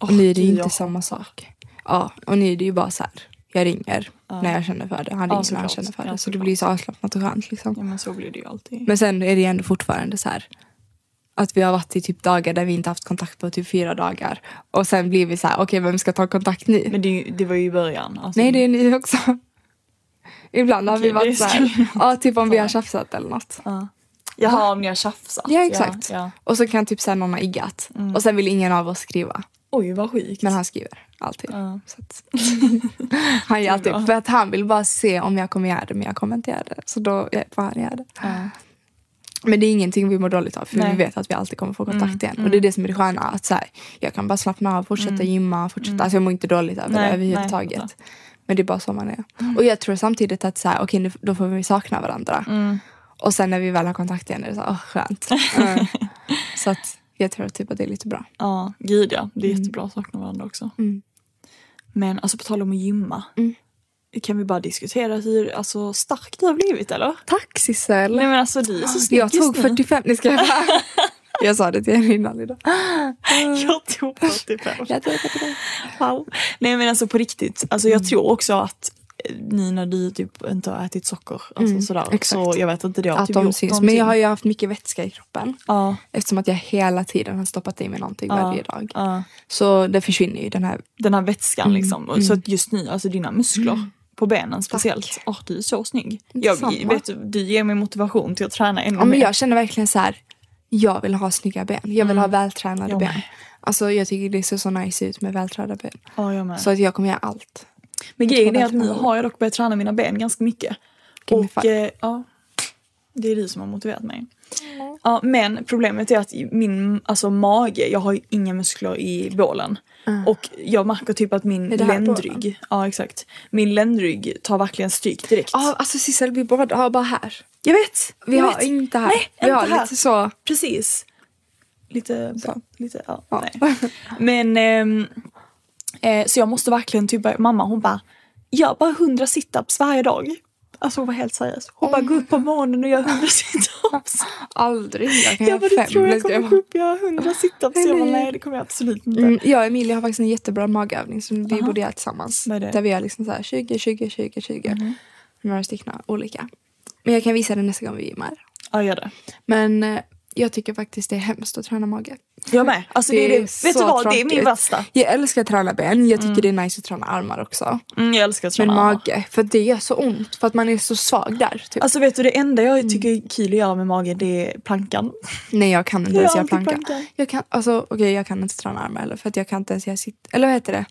[SPEAKER 2] Och nu är det ju inte
[SPEAKER 1] jag
[SPEAKER 2] samma sak. Ja, och nu är det ju bara så här, jag ringer när jag känner för det, han ringer när han känner för det.
[SPEAKER 1] Ja,
[SPEAKER 2] så det
[SPEAKER 1] såklart.
[SPEAKER 2] blir så avslappnat och skönt liksom.
[SPEAKER 1] Ja men så blir det ju alltid.
[SPEAKER 2] Men sen är det ju ändå fortfarande så här att vi har varit i typ dagar där vi inte haft kontakt på typ fyra dagar. Och sen blir vi så här, okej vem ska ta kontakt nu?
[SPEAKER 1] Men det, det var ju i början. Alltså,
[SPEAKER 2] Nej det är ni också. Ibland har vi varit så här, ja typ om vi har tjafsat eller något.
[SPEAKER 1] Jaha om ni har tjafsat.
[SPEAKER 2] Ja exakt.
[SPEAKER 1] Ja, ja.
[SPEAKER 2] Och så kan typ säga någon ha iggat. Och sen vill ingen av oss skriva.
[SPEAKER 1] Oj vad sjukt.
[SPEAKER 2] Men han skriver alltid.
[SPEAKER 1] Ja.
[SPEAKER 2] Att, han gör alltid, för att han vill bara se om jag kommer göra det men jag kommer inte göra det. Så då får han göra det. Men det är ingenting vi mår dåligt av för
[SPEAKER 1] Nej.
[SPEAKER 2] vi vet att vi alltid kommer få kontakt igen. Och det är det som är det sköna. Att så här, jag kan bara slappna av, fortsätta gymma, fortsätta. Alltså jag mår inte dåligt över
[SPEAKER 1] Nej,
[SPEAKER 2] det överhuvudtaget. men det är bara så man är. Och jag tror samtidigt att så här, nu- då får vi sakna varandra. Och sen när vi väl har kontakt igen är det så här, åh skönt. Mm. så att jag tror typ att det är lite bra.
[SPEAKER 1] Ja, gud ja. Det är jättebra att sakna varandra också.
[SPEAKER 2] Mm.
[SPEAKER 1] Men alltså på tal om att gymma. Kan vi bara diskutera hur alltså, stark du har blivit eller?
[SPEAKER 2] Tack Sissel!
[SPEAKER 1] Nej men alltså du är så snygg
[SPEAKER 2] Jag tog
[SPEAKER 1] just nu.
[SPEAKER 2] 45, nej ska jag bara. Jag sa det till er innan idag.
[SPEAKER 1] Jag tog 45.
[SPEAKER 2] Jag tog 45.
[SPEAKER 1] Wow. Nej men alltså på riktigt. Alltså
[SPEAKER 2] Mm.
[SPEAKER 1] jag tror också att eh, ni när du typ inte har ätit socker. Alltså sådär.
[SPEAKER 2] Mm, exakt.
[SPEAKER 1] Så jag vet inte det
[SPEAKER 2] Att
[SPEAKER 1] typ
[SPEAKER 2] de syns. Men jag har ju haft mycket vätska i kroppen.
[SPEAKER 1] Ja,
[SPEAKER 2] Eftersom att jag hela tiden har stoppat i mig någonting
[SPEAKER 1] Ja,
[SPEAKER 2] varje dag.
[SPEAKER 1] ja.
[SPEAKER 2] Så det försvinner ju den här.
[SPEAKER 1] Den här vätskan
[SPEAKER 2] Mm,
[SPEAKER 1] liksom. Och Så att just nu, alltså dina muskler. På benen speciellt. Åh du är så snygg. Jag, vet, du, ger mig motivation till att träna ännu
[SPEAKER 2] Ja, men
[SPEAKER 1] mer.
[SPEAKER 2] jag känner verkligen så här. Jag vill ha snygga ben. Jag vill ha vältränade
[SPEAKER 1] Jag
[SPEAKER 2] ben.
[SPEAKER 1] med.
[SPEAKER 2] Alltså jag tycker det ser så nice ut med vältränade ben.
[SPEAKER 1] Ja, jag med.
[SPEAKER 2] Så att jag kommer göra allt.
[SPEAKER 1] Men grejen är att nu har jag dock börjat träna mina ben ganska mycket.
[SPEAKER 2] Give
[SPEAKER 1] Och eh, ja, det är du som har motiverat mig. Ja, men problemet är att min alltså, mage, jag har ju inga muskler i bålen. Och jag märker typ att min ländrygg, ja exakt, min ländrygg tar verkligen stryk direkt.
[SPEAKER 2] Ja, alltså Sissel, vi båda har bara här.
[SPEAKER 1] Jag vet!
[SPEAKER 2] Vi
[SPEAKER 1] jag
[SPEAKER 2] har
[SPEAKER 1] vet.
[SPEAKER 2] inte här.
[SPEAKER 1] Nej,
[SPEAKER 2] vi
[SPEAKER 1] inte
[SPEAKER 2] har
[SPEAKER 1] här.
[SPEAKER 2] lite så.
[SPEAKER 1] Precis. Lite,
[SPEAKER 2] Så.
[SPEAKER 1] lite, ja,
[SPEAKER 2] Ja.
[SPEAKER 1] nej. Men, ehm, eh, så jag måste verkligen typ, mamma hon bara, gör bara 100 situps varje dag. Alltså hon var helt seriös. Hon bara, gå upp på morgonen och gör 100 situps.
[SPEAKER 2] Aldrig. Jag kan
[SPEAKER 1] Jag bara, du tror jag kommer gå upp och göra 100 situps? Jag bara, nej det kommer jag absolut inte.
[SPEAKER 2] Mm, jag och Emilia har faktiskt en jättebra magövning som vi borde göra tillsammans. Där vi gör liksom så här 20, 20, 20, 20. Några stycken olika. Men jag kan visa det nästa gång vi gymmar.
[SPEAKER 1] Ja, gör det.
[SPEAKER 2] Men eh, jag tycker faktiskt det är hemskt att träna mage.
[SPEAKER 1] Jag med. Alltså det, är det. Vet du vad, det är min värsta.
[SPEAKER 2] Jag älskar att träna ben. Jag tycker det är nice att träna armar också.
[SPEAKER 1] Mm, jag älskar att
[SPEAKER 2] Men
[SPEAKER 1] träna armar.
[SPEAKER 2] mage, för det gör så ont. För att man är så svag där. Typ.
[SPEAKER 1] Alltså vet du det enda
[SPEAKER 2] Mm.
[SPEAKER 1] jag tycker är kul att göra med magen det är plankan.
[SPEAKER 2] Nej jag kan inte
[SPEAKER 1] Jag
[SPEAKER 2] ens göra
[SPEAKER 1] plankan.
[SPEAKER 2] Jag kan, alltså, okej, jag kan inte träna armar heller för att jag kan inte ens göra sitt... Eller vad heter det?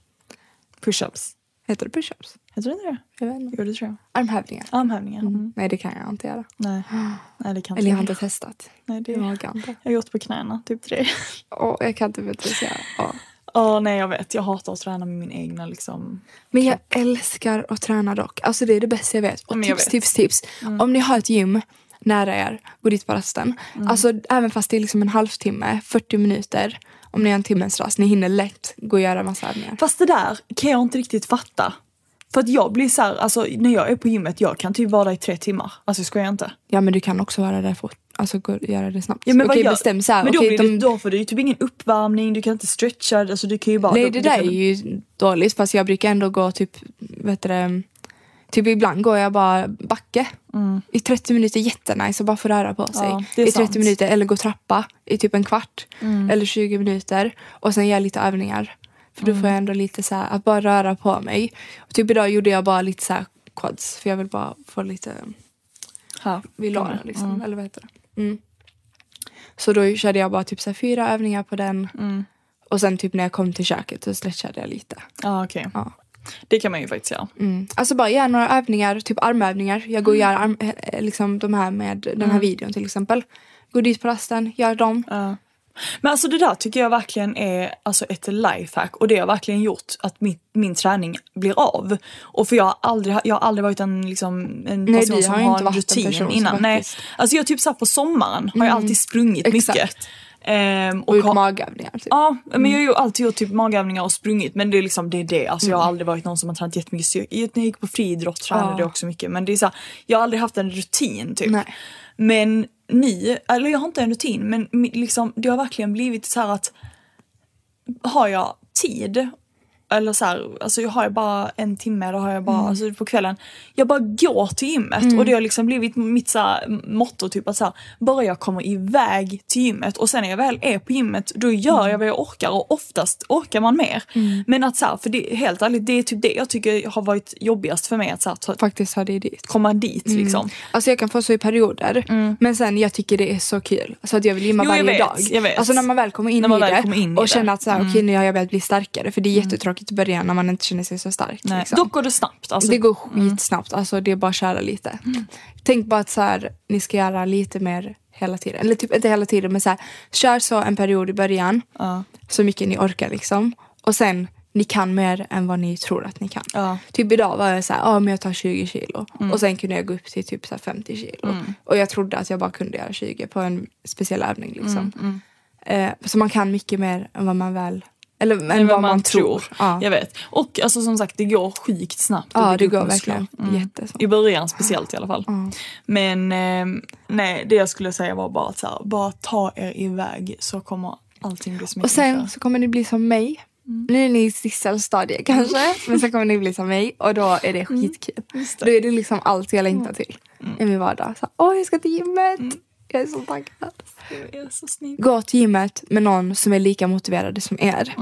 [SPEAKER 1] Push-ups.
[SPEAKER 2] Heter det push-ups?
[SPEAKER 1] Heter det inte det?
[SPEAKER 2] Jag vet inte.
[SPEAKER 1] Jo det tror jag.
[SPEAKER 2] Armhävningar.
[SPEAKER 1] Armhävningar. Mm.
[SPEAKER 2] Nej det kan jag inte göra.
[SPEAKER 1] Nej. Nej det kan
[SPEAKER 2] Eller jag har
[SPEAKER 1] inte
[SPEAKER 2] testat.
[SPEAKER 1] Nej, det,
[SPEAKER 2] Jag inte.
[SPEAKER 1] jag har gjort på knäna, typ tre.
[SPEAKER 2] Åh, jag kan inte motorisera. Åh.
[SPEAKER 1] Åh nej jag vet, jag hatar att träna med min egna liksom.
[SPEAKER 2] Men jag älskar att träna dock. Alltså det är det bästa jag vet. Och
[SPEAKER 1] Men jag
[SPEAKER 2] tips,
[SPEAKER 1] vet. Mm.
[SPEAKER 2] tips, tips. Om ni har ett gym nära er, gå dit på rasten.
[SPEAKER 1] Mm.
[SPEAKER 2] Alltså även fast det är liksom en halvtimme, 40 minuter, om ni har en timmes rast, ni hinner lätt gå och göra massa övningar.
[SPEAKER 1] Fast det där kan jag inte riktigt fatta. För att jag blir så här, alltså när jag är på gymmet, jag kan typ vara där i tre timmar. Alltså jag skojar inte.
[SPEAKER 2] Ja men du kan också vara där fort, alltså gå, göra det snabbt.
[SPEAKER 1] Ja, men
[SPEAKER 2] okej
[SPEAKER 1] gör-
[SPEAKER 2] bestäm så här,
[SPEAKER 1] Men då,
[SPEAKER 2] okej,
[SPEAKER 1] blir det,
[SPEAKER 2] de-
[SPEAKER 1] då får du ju typ ingen uppvärmning, du kan inte stretcha, alltså du kan ju bara...
[SPEAKER 2] Nej
[SPEAKER 1] då-
[SPEAKER 2] det där
[SPEAKER 1] kan,
[SPEAKER 2] är ju dåligt fast jag brukar ändå gå typ, vet du det, Typ ibland går jag bara backe. I 30 minuter jättenice att bara få röra på sig.
[SPEAKER 1] Mm. Ja,
[SPEAKER 2] I 30
[SPEAKER 1] sant.
[SPEAKER 2] minuter eller gå trappa i typ en kvart.
[SPEAKER 1] Mm.
[SPEAKER 2] Eller 20 minuter. Och sen göra lite övningar. För då
[SPEAKER 1] Mm.
[SPEAKER 2] får jag ändå lite så här, att bara röra på mig. Och typ idag gjorde jag bara lite så här quads. För jag vill bara få lite
[SPEAKER 1] här.
[SPEAKER 2] vid låren liksom. Eller vad heter det? Mm. Så då körde jag bara typ så fyra övningar på den.
[SPEAKER 1] Mm.
[SPEAKER 2] Och sen typ när jag kom till köket så stretchade jag lite.
[SPEAKER 1] Ja okej.
[SPEAKER 2] Ja.
[SPEAKER 1] Det kan man ju faktiskt göra.
[SPEAKER 2] Mm. Alltså bara göra några övningar, typ armövningar. Jag går och gör arm, eh, liksom de här med den
[SPEAKER 1] Mm.
[SPEAKER 2] här videon till exempel. Går dit på rasten, gör dem.
[SPEAKER 1] Ja. Men alltså det där tycker jag verkligen är alltså ett lifehack och det har verkligen gjort att min, min träning blir av. Och för jag har aldrig, jag har aldrig varit en, liksom, en
[SPEAKER 2] Nej,
[SPEAKER 1] person som
[SPEAKER 2] har
[SPEAKER 1] har en
[SPEAKER 2] en
[SPEAKER 1] rutin
[SPEAKER 2] som
[SPEAKER 1] innan. Nej.
[SPEAKER 2] Mm.
[SPEAKER 1] Alltså jag typ såhär på sommaren har jag alltid sprungit
[SPEAKER 2] Exakt.
[SPEAKER 1] mycket. Ehm,
[SPEAKER 2] Och gjort
[SPEAKER 1] har-
[SPEAKER 2] magövningar. Typ.
[SPEAKER 1] Ja, men jag har ju alltid gjort typ magövningar och sprungit men det är liksom det är det. Alltså jag har
[SPEAKER 2] Mm.
[SPEAKER 1] aldrig varit någon som har tränat jättemycket styrka. När jag gick på friidrott tränade
[SPEAKER 2] Ja.
[SPEAKER 1] jag också mycket men det är så här, jag har aldrig haft en rutin typ.
[SPEAKER 2] Nej.
[SPEAKER 1] Men nu, eller jag har inte en rutin men liksom det har verkligen blivit så här att har jag tid eller så här, alltså jag har bara en timme, då har jag bara, alltså på kvällen, jag bara går till gymmet och det har liksom blivit mitt så här, motto typ att så här, bara jag kommer iväg till gymmet och sen när jag väl är på gymmet då gör jag vad jag orkar och oftast orkar man mer. Men att så här, för det, helt ärligt det är typ det jag tycker har varit jobbigast för mig att så här, ta,
[SPEAKER 2] Faktiskt har det dit.
[SPEAKER 1] komma dit liksom.
[SPEAKER 2] Alltså jag kan få så i perioder. Men sen jag tycker det är så kul. Så att jag vill gymma
[SPEAKER 1] Jo,
[SPEAKER 2] varje
[SPEAKER 1] vet,
[SPEAKER 2] dag. Alltså när man väl kommer in, i, det
[SPEAKER 1] in i
[SPEAKER 2] och
[SPEAKER 1] det.
[SPEAKER 2] känner att så här, okej nu har jag börjat bli starkare. För det är jättetråkigt i början när man inte känner sig så stark.
[SPEAKER 1] Nej.
[SPEAKER 2] Liksom.
[SPEAKER 1] Dock går det snabbt. Alltså,
[SPEAKER 2] det går skitsnabbt. Alltså det är bara att köra lite. Tänk bara att så här, ni ska göra lite mer hela tiden. Eller typ inte hela tiden men så här, kör så en period i början.
[SPEAKER 1] Ja.
[SPEAKER 2] Så mycket ni orkar liksom. Och sen ni kan mer än vad ni tror att ni kan.
[SPEAKER 1] Ja.
[SPEAKER 2] Typ idag var jag så här, ja men jag tar 20 kilo. Och sen kunde jag gå upp till typ så här 50 kilo. Och jag trodde att jag bara kunde göra 20 på en speciell övning liksom. Eh, så man kan mycket mer än vad man väl, eller än
[SPEAKER 1] än
[SPEAKER 2] vad man, tror. Ja,
[SPEAKER 1] Jag vet. Och alltså som sagt det går sjukt snabbt.
[SPEAKER 2] ja det går verkligen jättesnabbt.
[SPEAKER 1] I början speciellt i alla fall. Men eh, nej, det jag skulle säga var bara att så här, bara ta er iväg så kommer allting bli mycket
[SPEAKER 2] Och sen så kommer ni bli som mig. Nu är ni i Sissel-stadiet kanske, men sen kommer ni bli som mig och då är det skitkul. Då är det liksom allt jag längtar till i min vardag. Så, Åh, jag ska till gymmet! Jag är så taggad.
[SPEAKER 1] Det är så snyggt.
[SPEAKER 2] Gå till gymmet med någon som är lika motiverade som er.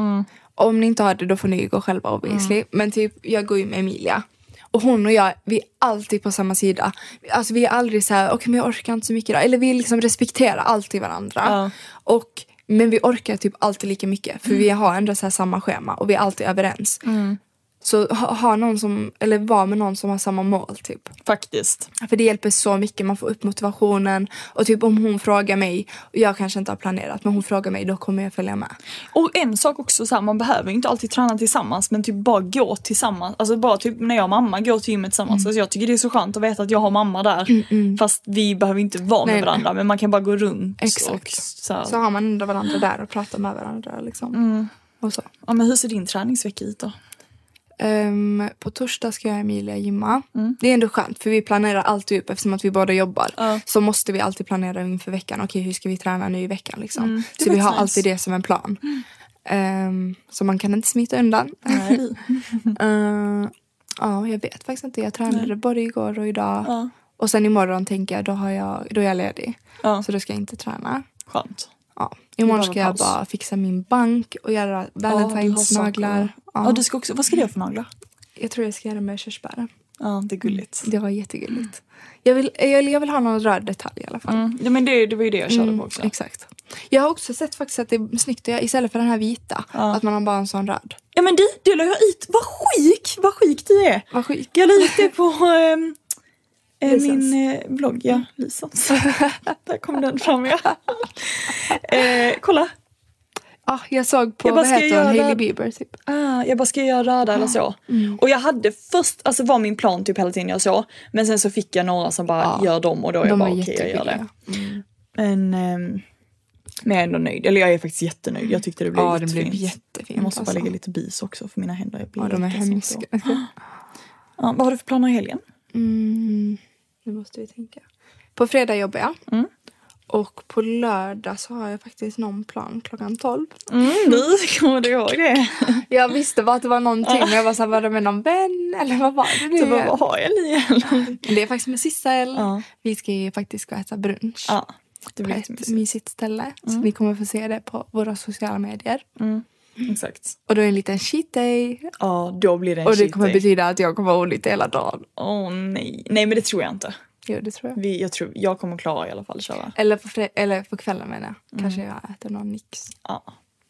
[SPEAKER 2] Om ni inte har det då får ni gå själva obviously. Men typ, jag går ju med Emilia. Och hon och jag, vi är alltid på samma sida. Alltså vi är aldrig så här, okej men jag orkar inte så mycket idag. Eller vi liksom respekterar alltid varandra.
[SPEAKER 1] Ja.
[SPEAKER 2] Och, men vi orkar typ alltid lika mycket. För vi har ändå så här samma schema och vi är alltid överens. Så ha, ha någon som, eller vara med någon som har samma mål typ.
[SPEAKER 1] Faktiskt.
[SPEAKER 2] För det hjälper så mycket, man får upp motivationen. Och typ om hon frågar mig, och jag kanske inte har planerat, men hon frågar mig, då kommer jag följa med.
[SPEAKER 1] Och en sak också så här, man behöver inte alltid träna tillsammans men typ bara gå tillsammans. Alltså bara typ när jag och mamma går till gymmet tillsammans. Alltså jag tycker det är så skönt att veta att jag har mamma där. Fast vi behöver inte vara med
[SPEAKER 2] Nej, nej.
[SPEAKER 1] varandra men man kan bara gå runt.
[SPEAKER 2] Exakt.
[SPEAKER 1] Och så här.
[SPEAKER 2] Så har man ändå varandra där och pratar med varandra. Liksom. Och så.
[SPEAKER 1] Ja, men hur ser din träningsvecka ut då?
[SPEAKER 2] Ehm, på torsdag ska jag och Emilia gymma. Det är ändå skönt för vi planerar alltid upp eftersom att vi båda jobbar.
[SPEAKER 1] Ja.
[SPEAKER 2] Så måste vi alltid planera inför veckan. Okej hur ska vi träna nu i veckan liksom.
[SPEAKER 1] Mm,
[SPEAKER 2] Så vi har
[SPEAKER 1] faktiskt
[SPEAKER 2] alltid det som en plan. Ehm, så man kan inte smita undan. Ehm, ja jag vet faktiskt inte. Jag tränade både igår och idag.
[SPEAKER 1] Ja.
[SPEAKER 2] Och sen imorgon tänker jag då, har jag, då är jag ledig. Så då ska jag inte träna.
[SPEAKER 1] Skönt.
[SPEAKER 2] Ja. Imorgon ska jag bara fixa min bank och göra
[SPEAKER 1] Ja, du har
[SPEAKER 2] Valentine's
[SPEAKER 1] saker.
[SPEAKER 2] naglar.
[SPEAKER 1] Ja.
[SPEAKER 2] Ja.
[SPEAKER 1] du ska också, vad ska du göra för naglar?
[SPEAKER 2] Jag tror jag ska göra med körsbär.
[SPEAKER 1] Ja, det är gulligt.
[SPEAKER 2] Det var jättegulligt. Jag vill, jag, jag vill ha någon röd detalj i alla fall.
[SPEAKER 1] Mm. Ja, men det, det var ju det jag körde
[SPEAKER 2] Mm,
[SPEAKER 1] på också.
[SPEAKER 2] exakt. Jag har också sett faktiskt att det är snyggt att istället för den här vita, att man har bara en sån röd.
[SPEAKER 1] Ja men du, det la jag ut. Vad sjuk, vad sjuk du är.
[SPEAKER 2] Vad sjukt.
[SPEAKER 1] Jag la ut det på eh,
[SPEAKER 2] Lisans.
[SPEAKER 1] min eh, blogg. Ja, Lisans. Där kom den fram ja. eh, kolla.
[SPEAKER 2] Ah, jag såg på,
[SPEAKER 1] Jag bara,
[SPEAKER 2] vad heter
[SPEAKER 1] jag
[SPEAKER 2] hon, Hailey Bieber typ.
[SPEAKER 1] Ah, jag bara, ska jag göra röda eller så? Och jag hade först, alltså var min plan typ hela tiden jag så. Men sen så fick jag några som bara,
[SPEAKER 2] Ja.
[SPEAKER 1] gör dem och då är jag bara, okej jag gör det.
[SPEAKER 2] jättebilliga.
[SPEAKER 1] Men, ehm, men jag är ändå nöjd. Eller jag är faktiskt jättenöjd. Jag tyckte det blev
[SPEAKER 2] Ja, det
[SPEAKER 1] jättefint.
[SPEAKER 2] blev jättefint.
[SPEAKER 1] Jag måste bara
[SPEAKER 2] alltså.
[SPEAKER 1] lägga lite bis också för mina händer är
[SPEAKER 2] Ja, de är hemska.
[SPEAKER 1] Ja, vad har du för planer i helgen?
[SPEAKER 2] Mm, nu måste vi tänka. På fredag jobbar jag.
[SPEAKER 1] Mm.
[SPEAKER 2] Och på lördag så har jag faktiskt någon plan klockan 12.
[SPEAKER 1] Mm, du, kommer du ihåg det?
[SPEAKER 2] Jag visste bara att det var någonting men jag var såhär, var det med någon vän eller vad var det nu
[SPEAKER 1] Så bara,
[SPEAKER 2] igen?
[SPEAKER 1] vad har jag nu
[SPEAKER 2] Det är faktiskt med Sissel.
[SPEAKER 1] Ja.
[SPEAKER 2] Vi ska ju faktiskt gå och äta brunch.
[SPEAKER 1] Ja, det
[SPEAKER 2] på
[SPEAKER 1] blir
[SPEAKER 2] ett
[SPEAKER 1] jättemysigt.
[SPEAKER 2] mysigt ställe. Så ni kommer få se det på våra sociala medier.
[SPEAKER 1] Exakt.
[SPEAKER 2] Och då är det en liten cheat day.
[SPEAKER 1] Ja, då blir det en
[SPEAKER 2] Och det kommer
[SPEAKER 1] day.
[SPEAKER 2] betyda att jag kommer vara olycklig hela dagen.
[SPEAKER 1] Åh nej. Nej men det tror jag inte.
[SPEAKER 2] Jo det tror jag.
[SPEAKER 1] Vi, jag, tror, jag kommer klara i alla fall köra.
[SPEAKER 2] Eller på, eller på kvällen menar jag. Kanske jag äter någon nix.
[SPEAKER 1] Ja.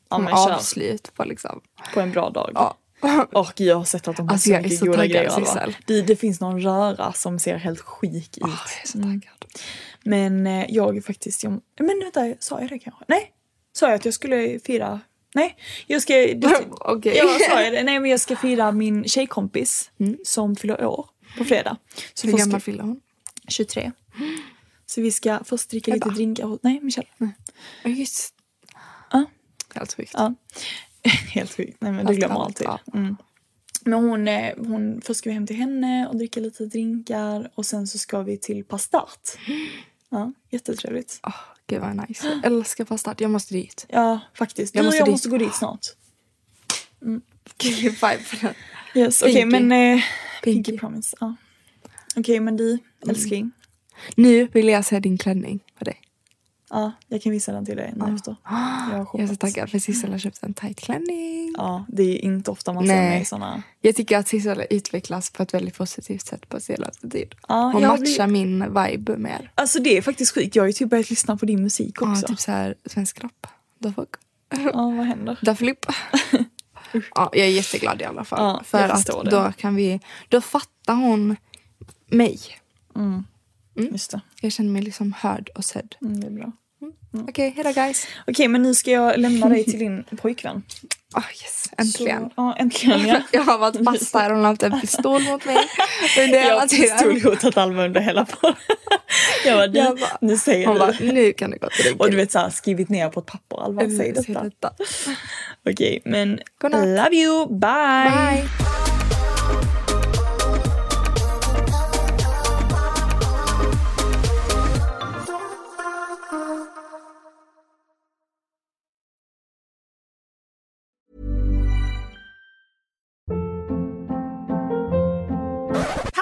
[SPEAKER 1] Ja
[SPEAKER 2] Som
[SPEAKER 1] men kör
[SPEAKER 2] avslut på liksom.
[SPEAKER 1] på en bra dag.
[SPEAKER 2] Ja.
[SPEAKER 1] Och jag har sett att de har
[SPEAKER 2] Alltså,
[SPEAKER 1] så mycket
[SPEAKER 2] så
[SPEAKER 1] goda grejer. Det, det finns någon röra som ser helt sjuk ut.
[SPEAKER 2] Åh, jag är så taggad.
[SPEAKER 1] Men eh, jag är faktiskt... Jag, men vänta, sa jag det kanske? Nej. Sa jag att jag skulle fira... Nej, jag ska... Det,
[SPEAKER 2] Okej.
[SPEAKER 1] Ja, sa jag det? Nej men jag ska fira min tjejkompis som fyller år på fredag. Så
[SPEAKER 2] Hur gammal fyller hon?
[SPEAKER 1] 23. Så vi ska först dricka lite
[SPEAKER 2] Ebba.
[SPEAKER 1] drinkar hos... Nej, Michelle.
[SPEAKER 2] Ja, Just
[SPEAKER 1] Ja.
[SPEAKER 2] Helt sjukt.
[SPEAKER 1] Ja. Helt sjukt. Nej men
[SPEAKER 2] Allt
[SPEAKER 1] glömmer alltid.
[SPEAKER 2] ja.
[SPEAKER 1] Mm. Men hon, eh, hon, först ska vi hem till henne och dricka lite drinkar och sen så ska vi till Pastart. Ja, jättetrevligt.
[SPEAKER 2] Åh, gud vad nice. Jag älskar pastart. Jag måste dit.
[SPEAKER 1] Ja, faktiskt.
[SPEAKER 2] Jag
[SPEAKER 1] du och
[SPEAKER 2] måste
[SPEAKER 1] jag
[SPEAKER 2] dit.
[SPEAKER 1] måste gå dit snart.
[SPEAKER 2] Five på den.
[SPEAKER 1] Yes, okej
[SPEAKER 2] Pinky.
[SPEAKER 1] men... Eh,
[SPEAKER 2] Pinky.
[SPEAKER 1] Pinky promise. Ja. Okej men du, älskling.
[SPEAKER 2] Nu vill jag se din klänning på dig.
[SPEAKER 1] Ja, jag kan visa den till dig nu efter. Jag har
[SPEAKER 2] Jag är så taggad för Sissel har köpt en tight klänning.
[SPEAKER 1] Ja, det är inte ofta man ser
[SPEAKER 2] Nej.
[SPEAKER 1] mig i såna.
[SPEAKER 2] Jag tycker att Sissel utvecklas på ett väldigt positivt sätt på senaste tid.
[SPEAKER 1] Ja,
[SPEAKER 2] Hon matchar
[SPEAKER 1] blivit-
[SPEAKER 2] min vibe mer.
[SPEAKER 1] Alltså det är faktiskt sjukt. Jag har ju typ börjat lyssna på din musik också.
[SPEAKER 2] Ja, typ så här svensk rap. Da fuck.
[SPEAKER 1] Ja, vad händer?
[SPEAKER 2] Da flip. ja, jag är jätteglad i alla fall.
[SPEAKER 1] Ja,
[SPEAKER 2] för att
[SPEAKER 1] det.
[SPEAKER 2] då kan vi, då fattar hon mig.
[SPEAKER 1] Just det.
[SPEAKER 2] Jag känner mig liksom hörd och sedd.
[SPEAKER 1] Mm, det är bra.
[SPEAKER 2] Okej, hejdå guys.
[SPEAKER 1] Okej, men nu ska jag lämna dig till din pojkvän.
[SPEAKER 2] Ah yes, äntligen.
[SPEAKER 1] Så, ja, äntligen ja.
[SPEAKER 2] Jag har varit fast där och hon har haft en pistol mot mig under
[SPEAKER 1] Jag har pistolhotat Alma under hela podden. Jag bara,
[SPEAKER 2] Jag bara-
[SPEAKER 1] nu säger
[SPEAKER 2] Hon
[SPEAKER 1] du.
[SPEAKER 2] bara, nu kan det gå till
[SPEAKER 1] Och du vet såhär, skrivit ner på ett papper. Alva, säg detta. Okej, men
[SPEAKER 2] Godnatt.
[SPEAKER 1] love you, bye!
[SPEAKER 2] Bye.